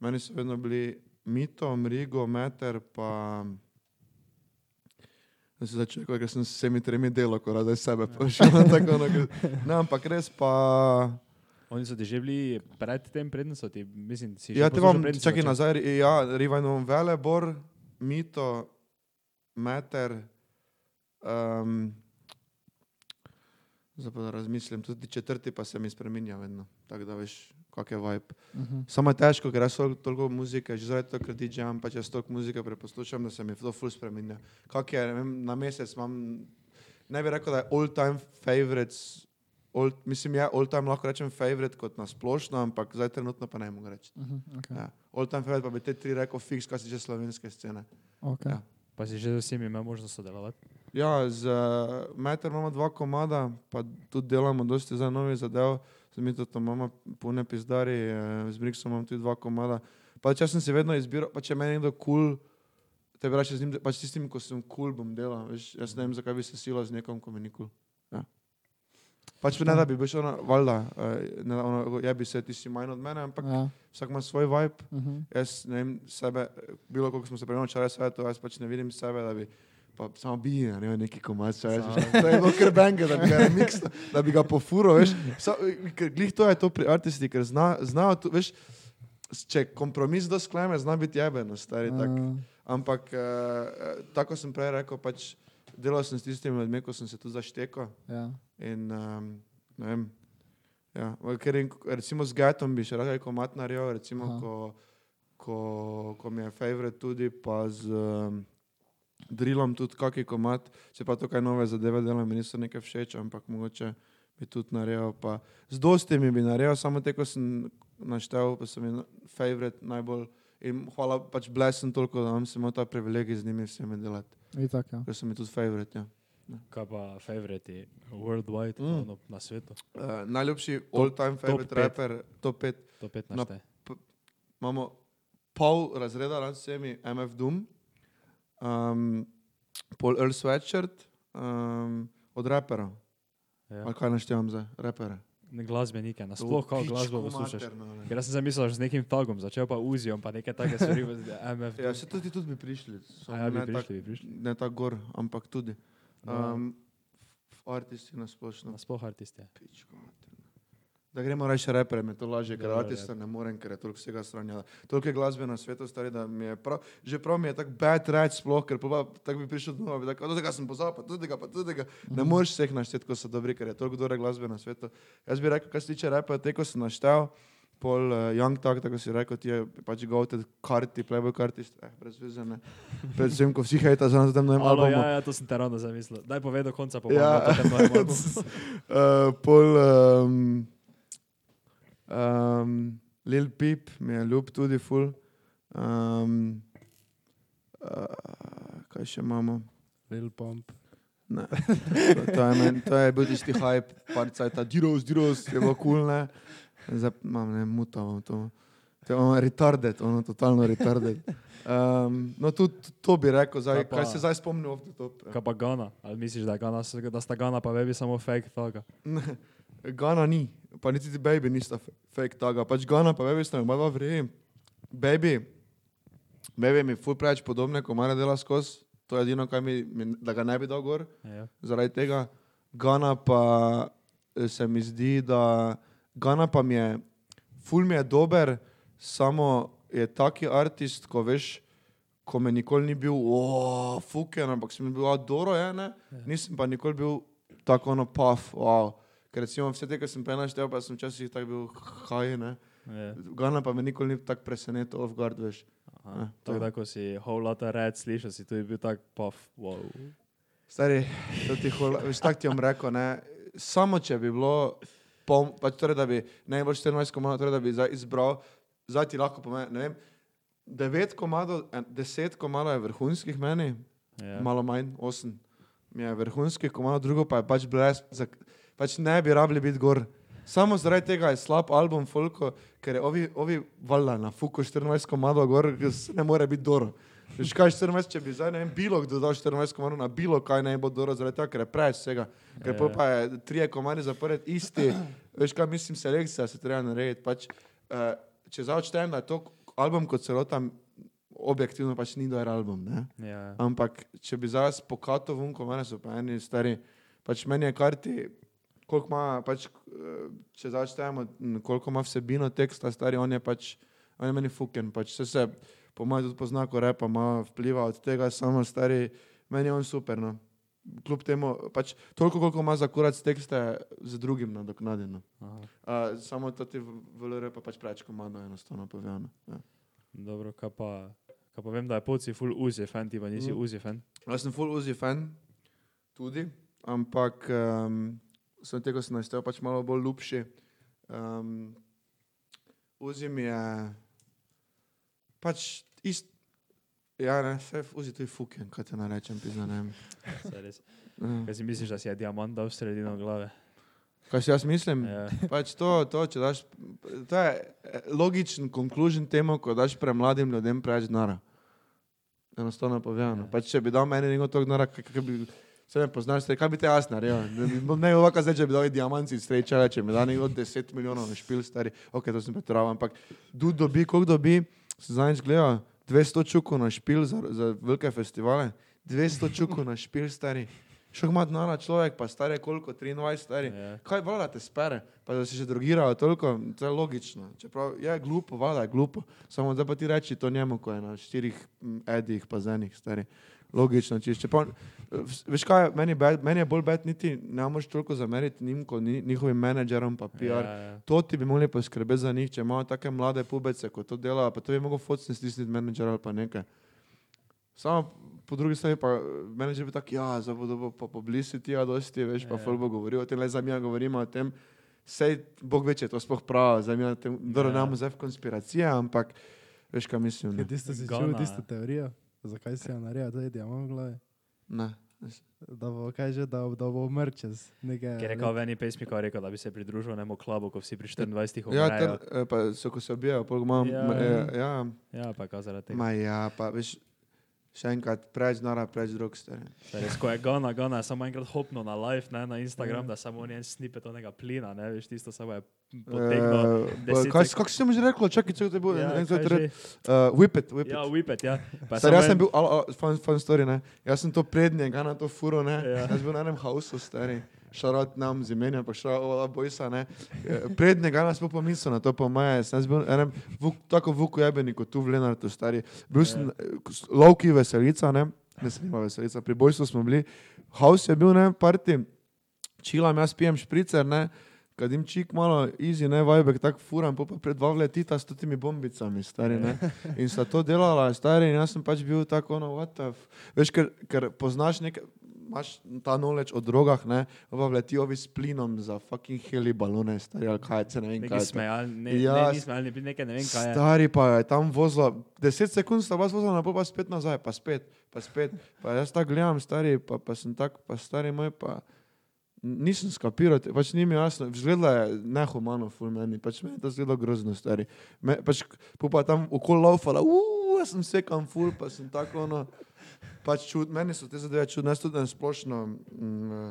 Meni so vedno bili Mito, Mrigo, Meter, pa Da se začne, ker sem s vsemi tremi delal, ko rada sebe pošiljam. tako, no, ke- Ne, ampak res pa. Oni so ti že bili pred tem, predtem so ti, mislim, si že Ja, te si čakaj nazaj, ja, Rivajnov Velebor, Mito, Meter, um, zdaj pa razmislim, tudi četrti pa se mi spreminja vedno, tako da veš, kak je vibe. Mhm. Samo je težko, ker jaz tol- toliko muzike, že tega, ker DJ-am, pa če toliko muzike preposlušam, da se mi to ful spreminja. Kak je, vem, na mesec imam, ne bi rekel, da je all time favorites, all, mislim, je all time lahko rečem favorite kot na splošno, ampak zdaj trenutno pa ne mogu reči. Mhm, okay. Ja. All time favorite pa bi te tri rekel fiks, kar se tiče slovenske scene. Okay. Ja. Pa si že z vsemi imel možnost sodelovati? Ja, z uh, Meter imamo dva komada, pa tudi delamo dosti za novi zadev. Z Mito imamo pune pizdari, uh, z Briksom imamo tudi dva komada. Pač jaz sem si vedno izbiral, pa če meni nekdo kul, cool, te rače z njim, pač tistim, ko sem kul, cool, bom delal. Veš, jaz ne vem, zakaj bi se silo z nekom, ko mi ni kul. Cool. Pač ne da bi bil ono, valjda, uh, ne, ono, ja bi se, ti si manj od mene, ampak Ja. vsak ima svoj vibe. Uh -huh. Jaz ne vem sebe, bilo koliko smo se prej včeraj svetu, jaz pač ne vidim sebe, da bi pa samo bi ne vem, neki komad, če rečeš. To je bilo kar benge, da bi ga remix, da bi ga pofuro, veš. Sa, glih to je to pri artisti, ker zna, znajo, tu, veš, če kompromis do skleme, zna biti jebeno, stari tak. Ja. Ampak uh, tako sem prej rekel, pač delal sem s tistimi ljudmi, ko sem se tu zaštekal. Ja. In um, vem. Ja, ker in, recimo z Gatom bi še rad rekel matnarjo, recimo, Aha. ko, ko, ko mi je favorit tudi, pa z um, Drillom tudi kaki komat, če pa tukaj nove zadeve delam, mi niso nekaj všeč, ampak mogoče bi tudi naredil. Pa z dosti mi bi naredil, samo te, ko sem naštel, pa mi na- favorit najbolj. In hvala, pač blesen toliko, da imam samo ta privilegij z njimi vsemi delati, Itak, ja. ker so mi tudi favorit. Ja. Kaj pa favoriti worldwide Mm. mm. na svetu? Uh, najljubši all-time favorite pet. rapper, top 5. To Na- 15. Imamo pol razreda, nad vsemi, MF Doom, um, pol Earl Sweatshirt, um, od raperov. Ja. Ali kaj naštevam za rapere? Glasbenike, nasploh kako glasbo poslušaš. Ker jaz sem zamislil že z nekim tagom, začel pa uzijom, pa nekaj takega stvari. Ja, se tudi, tudi bi prišli. A ja, bi ne prišli, bi prišli. Tak, ne tako gor, ampak tudi. Ja. Um, artisti na splošno. Nasploh artisti. Pičko materno. Da gremo reči repere, mi je to lažje, ker artista ne morem, ker je toliko vsega stranja. Toliko je glasbe na svetu, stari, da mi je prav, že prav mi je tako bad reč sploh, ker pa tako bi prišel domov, bi tako, tega sem pozabil, pa tudi ga, pa tudi ga. Ne moreš vseh našteti, ko so dobri, ker je toliko dobre glasbe na svetu. Jaz bi rekel, kar se tiče repa, te, ko sem naštel, pol uh, Young Talk, tako si rekel, ti je pač goated karti, playboy karti, eh, brez veze, ne. Predvsem, ko vsi hejta za nas, da ne imamo. ja, ja, to sem te ravno zamislil. Daj povej do konca, pa Ja. ja. to uh, pol um, um, Lil Peep mi je ljub tudi ful. Um, uh, kaj še imamo? Lil Pump. Ne. To, to, je men, to je bil tisti hype, par cajta, diros, diros, je bilo kul, ne. Zdaj imam ne mutavo to. To je ono retarded, ono totalno retarded. Um, no, tudi to bi rekel, zdaj, Kaj pa- kaj se zdaj spomnil off the top. ja. Kaj pa Gana? Ali misliš, da, je Gana, da sta Gana pa vebi samo fake taga? Gana ni, pa niti ti baby nista fake taga, pač Gana pa baby sta oba vrejem. Baby, baby mi ful preveč podobne, ko mora dela skozi, to je edino, kaj mi, mi, da ga ne bi dal gor, Ja. zaradi tega. Gana pa eh, se mi zdi, da Gana pa mi je, ful mi je dober, samo je taki artist, ko veš, ko me nikoli ni bil, oh, fuken, ampak sem bil adoro, je, ne? nisem pa nikoli bil tako ono paf, wow. Ker recimo vse te, ki sem prej naštel, pa sem včasih tako bil haj, ne. Ja. Gana pa me nikoli ni tako presenetil off guard, veš. Aha. To. Tako da, ko si whole lotta red slišal, si tudi bil tak puff, wow. Stari, ti hola, veš, tako ti bom rekel, ne. Samo če bi bilo, pom, pač torej, da bi najbolj 14 komadov, torej, da bi zdaj izbral, zdaj ti lahko pomeni, ne vem, 9 komadov, en- 10 komadov je vrhunskih meni, Ja. malo manj, 8. Mi je vrhunskih komadov, drugo pa je pač brez, za, pač ne bi rabili biti gor. Samo zaradi tega je slab album Folko, ker je ovi, ovi valjda na Fuku 14 komadov gor, ne more biti dobro. Veš kaj 14, če bi zdaj ne vem, bilo kdo dal 14 komadov na bilo kaj ne bo dobro, zaradi tega, ker je preveč vsega. Ker Ja. pol pa je trije komadi zapored isti, veš kaj mislim, selekcija se treba narediti. Pač, uh, če zdaj odštejem, da je to album kot celota, objektivno pač ni dober album. Ne? Ja. Ampak če bi zdaj pokato vunko, meni so pa eni stari, pač meni je karti, koliko ima, pač, eh, če začnemo, koliko ima vsebino teksta, stari, on je pač, on je meni fuken, pač se se, po mojem, tudi pozna, ko repa ima vpliva od tega, samo stari, meni je on super, no. Kljub temu, pač toliko, koliko ima za kurac tekste, z drugim nadoknadjeno. Uh, samo to ti VLR pa pač preveč komando enostavno povedano. Ja. Dobro, kaj pa, kaj pa vem, da je poci full uzi fan, ti pa nisi Mm. uzi fan. Jaz sem full Uzi fan, tudi, ampak um, sem tega sem naštel pač malo bolj ljubši. Um, Uzi mi je pač ist, Ja, ne, vse vzi to je fuken, kaj te narečem, pizna, ne vem. Saj res. Ja. Kaj si misliš, da si je diamant dal v sredino glave? Kaj si jaz mislim? Ja. Pač to, to, daš, to je eh, logičen konkluzion temu, ko daš premladim ljudem preveč denara. Enostavno povedano. Ja. Pač, če bi dal meni nekaj tog denara, kaj, kaj bi, se ne poznaš, kaj bi te jaz naredil? Ne ovaka zdaj, če bi dal diamanti streča, če mi da nekdo 10 milijonov na špil, stari, ok, to sem pretiraval, ampak du dobi, koliko dobi, sem zadnjič gledal, 200 čukov na špil za, za velike festivale, 200 čukov na špil, stari. Šok ima denara človek, pa stari je koliko, 23, stari. Ja. Kaj voda te spere, pa da si še drogirajo toliko, to je logično. Čeprav je glupo, voda je glupo. Samo da pa ti reči to njemu, ko je na štirih edih bazenih, stari. Logično, če čeprav, vs- veš kaj, meni, bad, meni je bolj bed, niti ne moreš toliko zameriti njim, kot ni, njihovim menedžerom, pa PR. Ja, ja. To ti bi morali poskrbeti za njih, če imajo take mlade pubece, kot to delajo, pa to bi mogel focni stisniti menedžer ali pa nekaj. Samo po drugi strani pa eh, menedžer bi tako, ja, zdaj bodo pa publicity, a dosti, veš, pa Ja. folk bo govoril o tem, le za mi govorimo o tem, sej Bog ve, če je to sploh prav, za mi Ja. ne imamo zdaj v konspiracije, ampak veš, kaj mislim. Tisto si čutil, tisto teorijo? Zakaj si jo naredil, da je diamant v glavi? ne. Da bo, kaj že, da, da bo umrl čez nekaj. Ker je rekel v eni pesmi, ko je rekel, da bi se pridružil nemu klubu, ko vsi pri 24 Ja, umrejo. ter, eh, pa so, ko se obijajo, pol imam, Ja. eh, ja, Ja, pa kaj zaradi tega. ma ja, pa veš, še enkrat, preveč nara, preveč drug, stari. Res, ko je Gana, Gana je samo enkrat hopnil na live, ne, na Instagram, Ja. da samo on je snipet onega plina, ne, veš, tisto samo je. Eh, deset kaj, sek- kako si mu že rekel, čakaj, če te bo Ja, en kaj cvet red. že? Uh, whippet, whippet. Ja, whippet, ja. Pa Star, jaz sem bil, al, al, fun, fun story, ne. Jaz sem to prednjega na to furo, ne. Ja. Jaz bil na enem hausu, stari. Šarat nam z imenja, pa šarat bojsa, ne. Eh, Prednjega nas bo pomislil na to, po moje. Sem bil enem, vuk, tako vuku jebeni, kot tu v Lenartu, stari. Bil sem Ja. lovki veselica, ne. Ne sem imel veselica, pri bojstvu smo bili. Haus je bil, ne, parti. Čilam, jaz pijem špricer, ne. Kad jim čik malo easy, ne, vajbek tak furam, pa pred dva vletita s temi bombicami, stari, ne. In sta to delala, stari, in jaz sem pač bil tako, ono, what the f... Veš, ker, ker poznaš nekaj, imaš ta knowledge o drogah, ne, pa vleti ovi s plinom za fucking heli balone, stari, ali kaj, se ne vem, kaj. smejalni, ne, Ja, ne, ni smejalni, nekaj ne vem kaj. Stari pa je tam vozila, 10 sekund sta vas vozila, pa spet nazaj, pa spet, pa spet. Pa jaz tako gledam, stari, pa, pa sem tak, pa stari moj, pa nisem skapiral, pač ni mi jasno, izgledalo je nehumano, ful meni, pač meni je to zgledalo grozno, stari. Me, pač, pa tam okoli laufala, uuu, jaz sem sekam ful, pa sem tako ono, pač čud, meni so te zadeve čudne, jaz tudi na splošno, mm,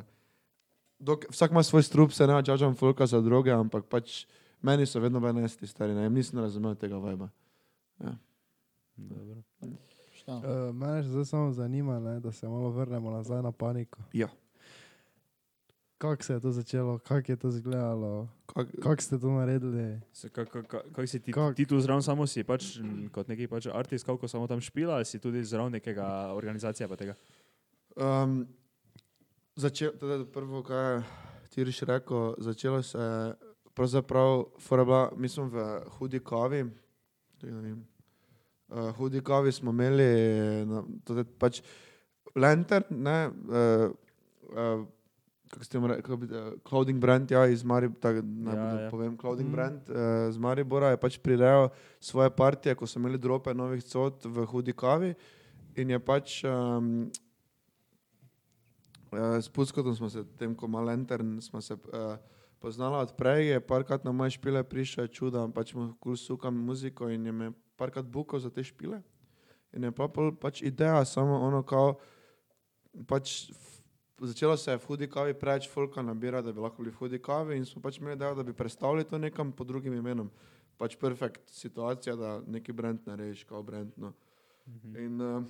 dok, vsak ima svoj strup, se ne čačam fulka za droge, ampak pač meni so vedno bili nesti stari, ne, nisem razumel tega vajba. Dobro. Šta? Uh, mene še zdaj samo zanima, ne, da se malo vrnemo nazaj na paniko. Ja. Kako se je to začelo, kako je to izgledalo, Kak, kako ste to naredili? Se, Kako kak, kak si ti, Kak? ti tu zraven samo si, pač kot neki pač artist, kako samo tam špila, ali si tudi zraven nekega tega? um, začel, teda prvo, kaj ti riš rekel, začelo se je, pravzaprav, bila, mi smo v hudi kavi, vem, uh, hudi kavi smo imeli, na, tudi pač lantern, ne, uh, uh, kako ste mu rekli, uh, clothing brand, ja, iz Maribora, ne Ja, ja, ja. povem, clothing Mhm. mm. brand uh, iz Maribora je pač prirejal svoje partije, ko so imeli drope novih cot v hudi kavi in je pač um, uh, s Puskotom smo se, tem ko ima lantern, smo se uh, poznala od prej, je parkrat na moje špile prišel čuda, pač mu kul sukam muziko in je me parkrat bukal za te špile. In je pa pol pač ideja, samo ono kao, pač začelo se je v hudi kavi preveč folka nabira, da bi lahko bili v hudi kavi in smo pač imeli idejo, da bi predstavili to nekam pod drugim imenom. Pač perfekt situacija, da neki brand narediš, kao brand. No. In uh,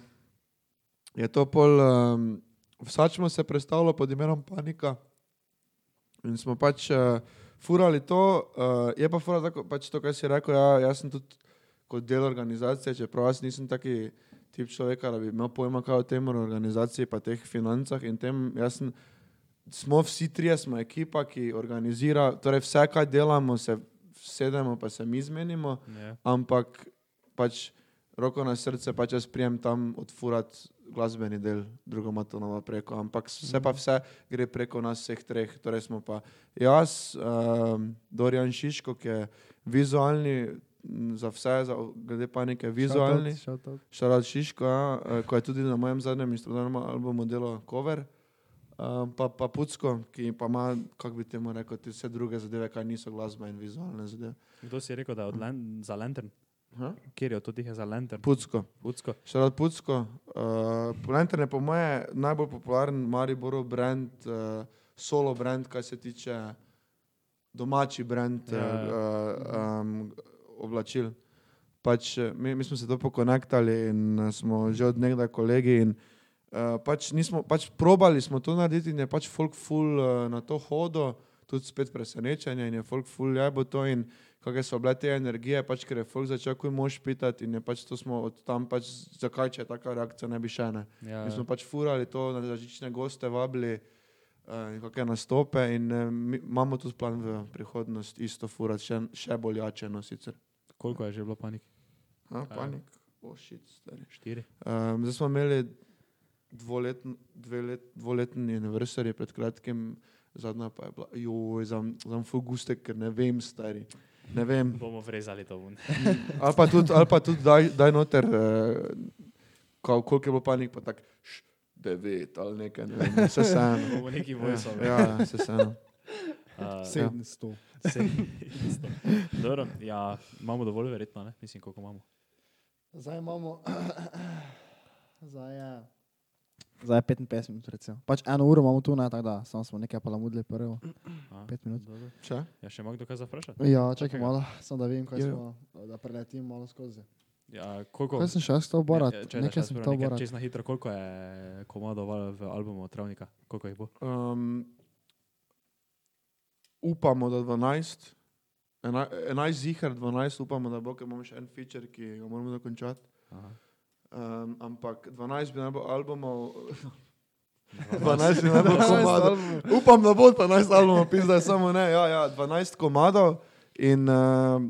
je to pol, um, vsačmo se predstavilo pod imenom Panika in smo pač uh, furali to, uh, je pa fura tako, pač to, kar si rekel, ja, jaz sem tudi kot del organizacije, čeprav jaz nisem taki tip človeka, da bi imel pojma kaj o tem organizaciji pa teh financah in tem, jaz sem, smo vsi trije, smo ekipa, ki organizira, torej vse, kaj delamo, se sedemo pa se mi zmenimo, Ja. ampak pač roko na srce, pač jaz prijem tam odfurati glasbeni del, drugo ima to novo preko, ampak vse pa vse gre preko nas vseh treh, torej smo pa jaz, um, Dorian Šiško, ki je vizualni za vse, za, glede panike vizualni. Shoutout. Šarat Šiško, ja, ko je tudi na mojem zadnjem instrumentalnem albumu delal cover. Um, pa, pa Pucko, ki pa ima, kako bi temu rekel, te vse druge zadeve, kaj niso glasba in vizualne zadeve. Kdo si je rekel, da je od Len za Lantern? Ha? Kjer je teh je za Lantern? Pucko. Pucko. Šarat Pucko. Uh, Lantern je po moje najbolj popularen Mariborov brand, uh, solo brand, kar se tiče domači brand ja. uh, um, oblačil. Pač, eh, mi, mi smo se to pokonektali in eh, smo že od nekdaj kolegi. In, uh, pač, nismo, pač probali smo to narediti in je pač folk full uh, na to hodo, tudi spet presenečenje in je folk full jabo to in kakšne so bile te energije, pač ker je folk začel kuj mož pitati in je pač to smo od tam pač, zakaj če je taka reakcija ne bi še ne. Ja, Mi smo pač furali to, na različne goste vabili, uh, kakšne nastope in uh, mi, imamo tudi plan v prihodnost isto furati, še, še bolj jačeno sicer. Koliko je že bilo panik? Ha, Ja. panik, ošit, oh, stari. Štiri. Um, zdaj smo imeli dvoletn, dve let, dvoletni anniversary pred kratkim, zadnja pa je bila, joj, za fuguste, ker ne vem, stari. Ne vem. Bomo vrezali to ven. Ali pa tudi, ali pa tudi daj, daj noter, uh, koliko je bilo panik, pa tako devet ali nekaj, ne vem, vse vseeno. Bomo neki vojsov. Ja, ja, vse vseeno. Uh, 700. Dobro, ja, imamo dovolj verjetno, ne? Mislim, koliko imamo. Zdaj imamo. Zdaj je. Zdaj je 55 minut, recimo. Pač eno uro imamo tu, ne, tako da samo smo nekaj palamudili prvo. A, 5 minut. dobro. Če? Ja, še ima kdo kaj zaprašati? Ja, čakaj malo, samo da vidim, kaj Jo. smo, da preletim malo skozi. Ja, koliko? Kaj sem še to borat? Ja, če, Nekaj sem nekaj borat. Čez na hitro, koliko je komadov v albumu Travnika? Koliko jih bo? Um, upamo, da 12. Ena- 11 zihar, 12 upamo, da bo, ker imamo še en feature, ki ga moramo dokončati. Aha. Um, ampak 12 bi naj bilo albumov, 12. 12 bi naj bilo komadov. Upam, da bo 12 albumov, pizda je samo ne. Ja, ja, 12 komadov in uh,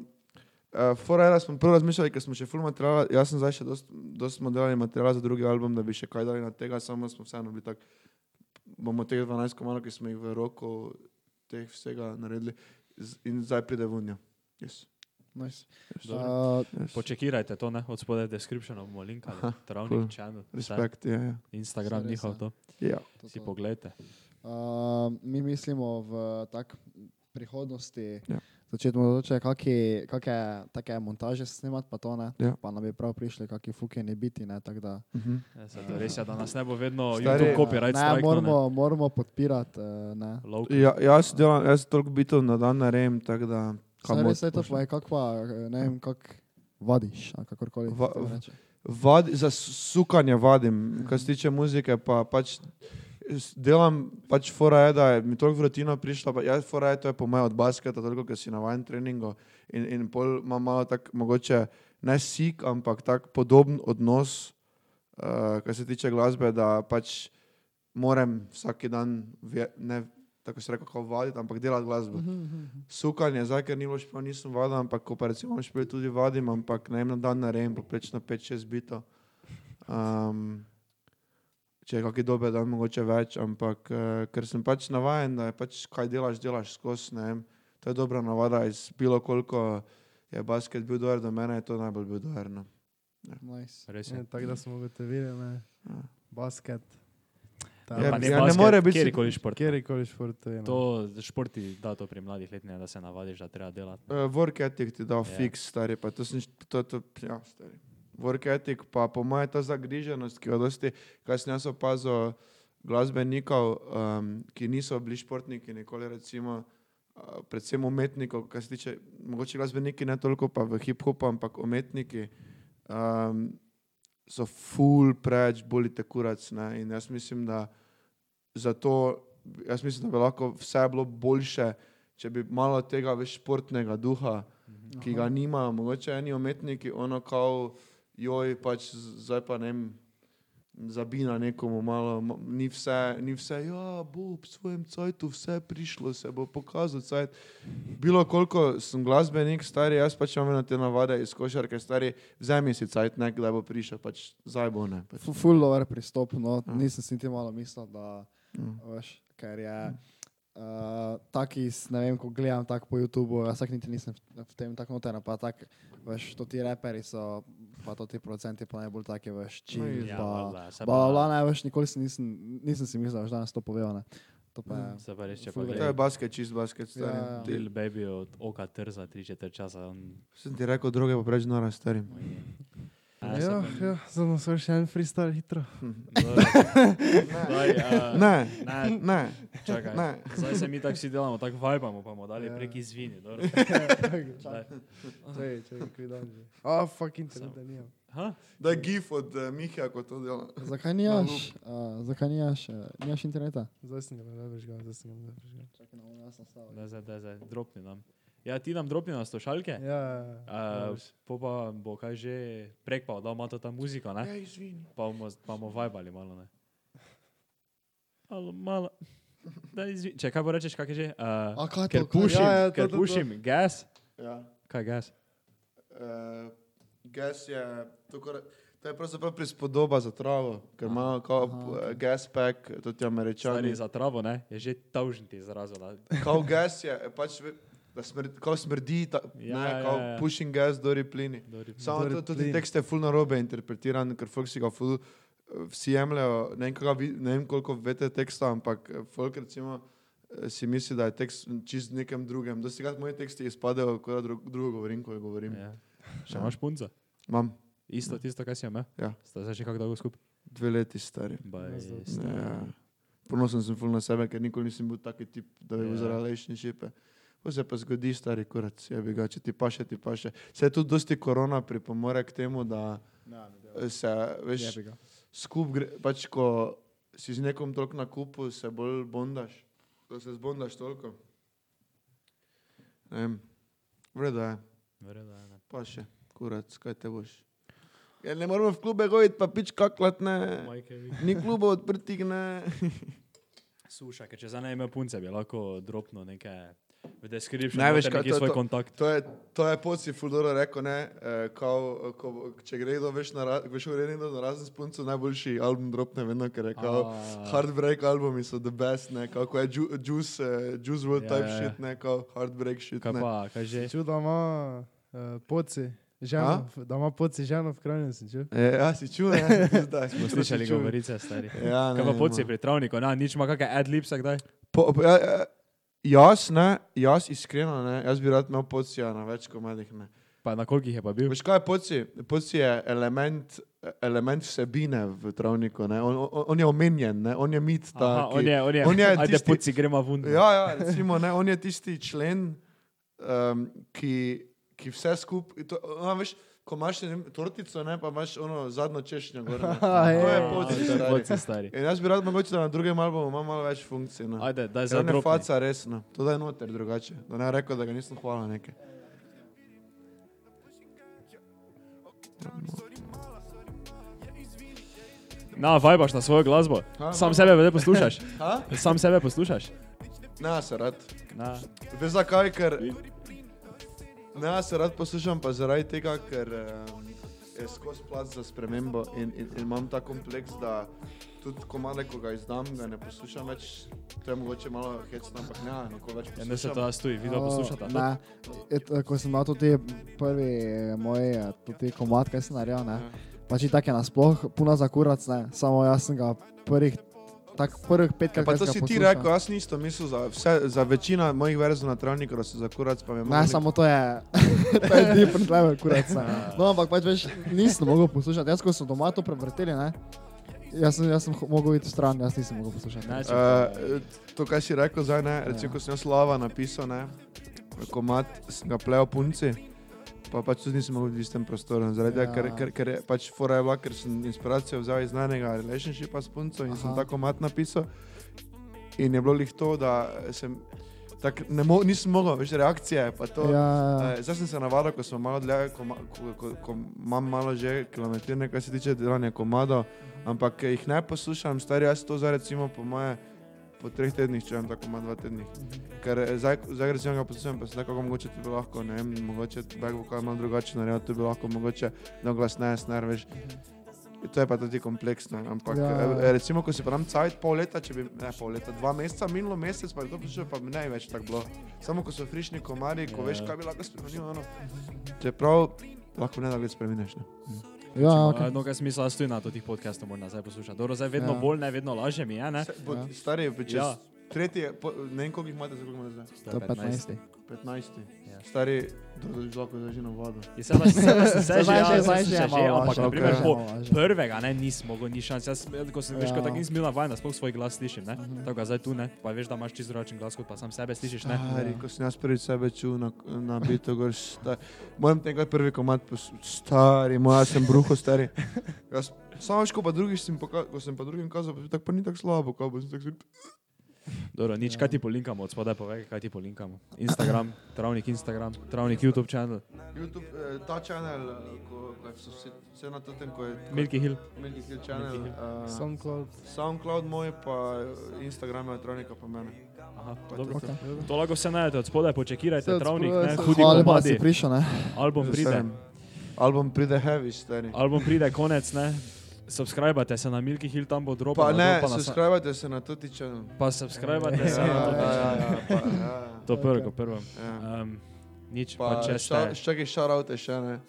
uh, Forera smo prvo razmišljali, ker smo še full materiala, jaz sem zdaj še dost, dost smo delali materiala za drugi album, da bi še kaj dali na tega, samo smo vseeno bili tak, bomo teh 12 komadov, ki smo jih v roku teh vsega naredili in zdaj pride vunja. Yes. Nice. Uh, Yes. Počekirajte to, ne? Od spodaj descriptionu bomo linkali. Aha, Travnik, cool. channel. Respekt, ja, ja. Instagram res, njihov to. ja. to Si so- pogledajte. Uh, mi mislimo v tak prihodnosti Ja. Začeti mogoče kakšne kakšne take montaže snemati, pa to ne. Ja. Pa nam bi prav prišli kakšni fukeni biti, ne, tako da. Mhm. Ja, se to res je, da nas ne bo vedno Stari- YouTube copyright ne, strike. moramo, moramo podpirati, uh, ne. Local. Ja, jaz delam, jaz toliko bitov na dan narejem, tako da kamor res je to, pa je kakva, eh, ne vem, kak vadiš, kakorkoli. Va-. Vad, za sukanje vadim, kar se tiče muzike, pa pač delam, pač fora je, da je mi toliko v rutino prišla, pa jaz fora je, to je po mojem od basketa, toliko, ker si navajen treningu in, in pol imam malo tak, mogoče ne sik, ampak tak podoben odnos, uh, kar se tiče glasbe, da pač moram vsak dan, ve, ne tako se rekel, kao vaditi, ampak delati glasbo. Sukanje, zdaj, ker ni bilo špil, nisem vadil, ampak ko pa recimo špil tudi vadim, ampak na en dan narejem poprečno 5-6 bito. Um, če je kakšen dober dan, mogoče več, ampak uh, ker sem pač navajen, da je pač kaj delaš, delaš skozi, ne vem. To je dobra navada, iz bilo koliko je basket bil dober do mene, je to najbolj bil dober. No. Nice. Res je. Ja, Tako da smo ugotovili, ne. Ja. Basket. Ja, Pa ja, ne basket, more biti- Kjerkoli šport. Kjerkoli šport je. no. To športi da to pri mladih letnih, da se navadiš, da treba delati. Uh, work ethic ti da Ja. yeah. fix, stari, pa to sem, to, to, ja, stari. Work ethic, pa po mojem ta zagriženost, ki jo dosti, kaj sem jaz opazil glasbenikov, um, ki niso bili športniki, nikoli recimo, uh, predvsem umetnikov, kar se tiče, mogoče glasbeniki ne toliko pa v hip-hopu, ampak umetniki, um, so full preveč bolite kurac, ne, in jaz mislim, da zato, jaz mislim, da bi lahko vse bilo boljše, če bi malo tega več športnega duha, ki ga nimajo, mogoče eni umetniki, ono kao, joj, pač zdaj pa ne vem, zabina nekomu malo, ma- ni vse, ni vse, ja, bo v svojem cajtu vse prišlo, se bo pokazal cajt. Bilo koliko sem glasbenik, stari, jaz pač imam na te navade iz košarke, stari, vzemi si cajt, nek, da bo prišel, pač zdaj bo ne. Pač. Fu- Full lower pristop, no, Ja. nisem si niti malo mislil, da, Mm. veš, ker je. Uh, taki, ne vem, ko gledam tako po YouTubu, jaz tak niti nisem v, tem tako noten, pa tak, veš, to ti reperi so, pa to ti producenti pa najbolj taki, veš, chill, Ja, pa, pa- pa, ne, veš, nikoli si nisem, nisem si mislil, da danes to povedal, ne. To pa je, Se pa res, če pa Ful To je basket, čist basket, Ja, ja. stari. Lil baby od oka trza tri četrt časa. On... Sem ti rekel, druge pa preveč nora, stari. Ja, ja, zdaj smo še en freestyle hitro. Daj, a, Ne, Ne, ne, čakaj. ne. Zdaj se mi tako vsi delamo, tako vibamo, pa bomo dali Ja. prek izvini. Čej, čej, kaj dan že. A, fuck internet, da nimam. Ha? Da je gif od uh, Miha, ko to dela. zakaj nimaš, uh, zakaj nimaš, uh, nimaš interneta? Zdaj sem ga ne vežgal, zdaj sem ga ne vežgal. Čakaj, no, jaz sem stavil. Daj, zdaj, daj, zdaj, dropni nam. Ja, ti nam dropni na slušalke. Ja, Uh, po pa bo kaj že prek pa dal malo ta muzika, ne? Ja, izvini. Pa bomo, pa bomo vibali malo, ne? Malo, malo. Da izvi... Če kaj bo rečeš, kak je že? Uh, A kaj ker to, kaj- pušim, Ja, ja, to, ker to, to. pušim gas. Ja. Kaj gas? Uh, gas je, to, kar, to je pravzaprav prispodoba za travo, ker ima kao uh, gas pack, to ti Stari američani. za travo, ne? Je že tavžen ti izrazil. ne. Kao gas je, pač, ve- da smrdi, kao smrdi, ta, Ja, ne, ja, kao ja. pushing gas, dori plini. Dori- Samo Dori to, tudi tekst je full narobe interpretiran, ker folk si ga full, eh, vsi jemljajo, ne vem, vi- ne vem koliko veste teksta, ampak eh, folk recimo eh, si misli, da je tekst čist nekem drugem. Dosti krat moji teksti izpadejo, kot da drug, drugo govorim, ko govorim. Ja. Še imaš punca? Imam Isto tisto, kaj si imel? Ja. Sta zdaj že kako dolgo skupaj? dve leti stari. Baj, Ja, stari. Ja. Ponosen sem ful na sebe, ker nikoli nisem bil taki tip, da bi bil Ja. zaradi relationšipe. To se pa zgodi, stari kurac, je ga, če ti paše, ti paše. Se je tudi dosti korona pripomore k temu, da se, veš, skup gre, pač ko si z nekom toliko na kupu, se bolj bondaš, da se zbondaš toliko. Ne vem, vredo je, Verjetno, ja, ne. pa še, kurac, kaj te boš. Ja, ne moramo v klube goditi, pa pič kaklat, ne. Ni klubov odprtih, ne. Suša, ker če zdaj ne ime punce, bi lahko dropno nekaj v description, Ne, ne, veš, veš, kaj to- svoj to- kontakt. To je, to je poci Fuldoro rekel, ne, eh, kao, ko, če gre kdo veš na, veš v redu na razen s punco, najboljši album dropne vedno, ker je kao, A. Heartbreak albumi so the best, ne, kako je Ju- Juice, uh, Juice WRLD Ja, type ja, ja. shit, ne, kao Heartbreak shit, Kaj ne. pa, kaj že? Čuj, da ima uh, poci, ženo, v- da ima poci ženo v krajnju, si čuj. E, ja, si čul, ne, zdaj Smo slišali govorice, stari. Ja, Kaj ne, pa poci pri travniku, na, nič ima kakšne adlipsa kdaj? Po, po, ja, ja, jaz, ne, jaz iskreno, ne, jaz bi rad imel pocija na več komadih, ne. Pa na kolikih je pa bil? Veš kaj je poci? Poci je element, element vsebine v travniku, ne, on, on, on je omenjen, ne, on je mit, ta, Aha, on je, on je, on je ajde tisti- poci, gremo vun. Ja, ja, recimo, ne, on je tisti člen, um, ki, ki vse skupaj, ona, veš, ko imaš ne tortico, ne, pa imaš ono zadnjo češnjo gor. ne. To je je. poci, je stari. poci, stari. In jaz bi rad mogoče, da na drugem albumu ima malo več funkcij. No. Ajde, daj za dropni. faca resno, to da je noter drugače. Da ne rekel, da ga nisem hvala nekaj. Na, vajbaš na svojo glasbo. Ha, Sam no. sebe vedno poslušaš. Ha? Sam sebe poslušaš. Ne, se rad. Na, Veš zakaj, ker... Ne, se rad poslušam pa zaradi tega, ker um, je skozi plac za spremembo in, in, in imam ta kompleks, da tudi komade, ko ga izdam, ga ne poslušam več. To je mogoče malo hecno, ampak ne, nikoli več ja, ne se poslušam. to jaz tuji, video poslušata. Ne, et, ko sem imel tudi prvi eh, moj eh, tudi komad, kaj sem naredil, ne. Ja. Pač je tako nasploh, puno za kurac, ne. Samo jaz sem ga prvih, tak prvih petkrat. Ja, pa to si ti rekel, jaz nisem mislil za, vse, za večino mojih verzov na travniku, da so za kurac, pa me Ne, samo to je, to je different level, kurac. Ne. No, ampak pač veš, nisem mogel poslušati. Jaz, ko sem doma to prevrteli, ne. Jaz sem, jaz sem mogel iti stran, jaz nisem mogel poslušati. Ne, če Uh, to, kar si rekel zdaj, ne, recimo, ko sem jaz slava napisal, ne, komat, sem ga plejal punci, pa pač tudi nisem mogel v istem prostoru, zaradi tega, Ja. ker, ker, ker pač fora je bila, ker sem inspiracijo vzel iz znanega relationshipa s punco in sem Aha. ta komat napisal in je bilo lih to, da sem, tak, mo, nisem mogel, veš, reakcije, to. Ja, Eh, Zdaj sem se navadil, ko smo malo dlje, ko, ko, ko, ko imam malo že kilometrine, kar se tiče delanja komado, ampak jih ne poslušam, stari jaz to zdaj recimo po moje po treh tednih, če imam tako manj dva tednih. Ker eh, zdaj, zdaj recimo ga poslušam, pa se tako mogoče to bi lahko, ne vem, mogoče back vokal malo drugače naredil, to bi lahko mogoče no glasneje snar, veš. To je pa tudi kompleksno. Ampak Ja. ja. recimo, ko si pa nam cajt pol leta, če bi, ne pol leta, dva meseca, minilo mesec, pa je to prišlo, pa bi ne več tako bilo. Samo ko so frišni komari, ko Ja. veš, kaj bi lahko spremenil, ono. Čeprav lahko ne da več spremeniš. Ne? Ja, Okay. okay. No, kaj smisla, tudi na teh podcastov moram nazaj poslušati. Dobro, zdaj vedno Ja. bolj, ne vedno lažje mi je, ne? Se- bo- Ja. Stari, čez Ja. Ja. tretji, po, ne vem, koliko jih imate, koliko imate zdaj? To je 15. 15. Ja. Stari, da je lahko zažino vodo. Je se vas se že, že- ja, že že, je že, malo ampak na primer po Malo prvega, ne, nisem mogel ni šans. Jaz, ko sem veš, Ja. ko tako nisem bil navaden, da sploh svoj glas slišim, ne? Tako ga zdaj tu ne, pa veš, da imaš čisto drugačen glas, kot pa sam sebe slišiš, ne? Stari, ko sem jaz prvič sebe čul na, na bitu, gor, moram tega prvi komat, pos- stari, moja sem bruho, stari. Jaz, samo veš, ko pa drugič sem, ko sem pa drugim kazal, pa, tako pa ni tako slabo, ko pa sem tako si- Dobro, nič, kaj ti polinkamo, od spodaj povej, kaj ti polinkamo. Instagram, travnik Instagram, travnik YouTube channel, YouTube, eh, ta channel, eh, ko, ko so vse, vse na tem, ko je ko- Milky Hill. Milky Hill Hill. uh, SoundCloud. SoundCloud moj, pa eh, Instagram je elektronika pa mene. Aha, Pa dobro. tudi to. To lahko vse najdete od spodaj, počekirajte, od travnik, ne, hudi komadi, prišel, ne? album pride. Album pride heavy, stari. album pride konec, ne. Subskrbajte se na Milky Hill, tam bo dropa. Pa ne, pa, na, sa- subskrbajte se na channel. pa subskrbajte se Ja, na ja, to. ja, ja, pa, ja. To prvo, prvo. Ja. Um, nič, Pa, pa če ste... Čakaj, šaraute še ne.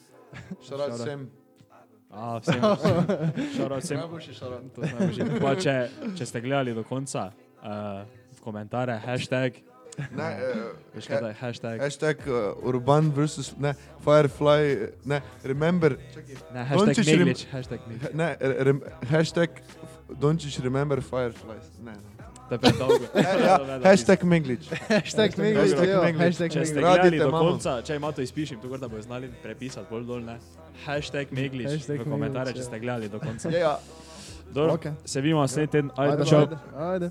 Šaraut vsem. A, vsem. Šarot vsem. Najboljši šaraut. Pa če, če ste gledali do konca, uh, v komentarje, hashtag, Ne, eh, veš kaj je hashtag, hashtag uh, Urban versus, ne, Firefly, ne, remember, ne, hashtag Dončić rem- Meglič, hashtag Meglič. ne, rem, hashtag Dončić remember Fireflies. Ne, ne. To je predolgo. Ja, hashtag Menglič. Hashtag Menglič, Hashtag jo, Menglič. hashtag Če ste. Radite, gledali do mamo. konca, če ima to izpišem, tako da bodo znali prepisati bolj dol, ne. Hashtag Meglič Hashtag v komentarje, Meglič, če ja. ste gledali do konca. Ja, ja. Dobro, Okej. se vidimo naslednji teden, Ajde, ajde, čau. ajde. Ajde.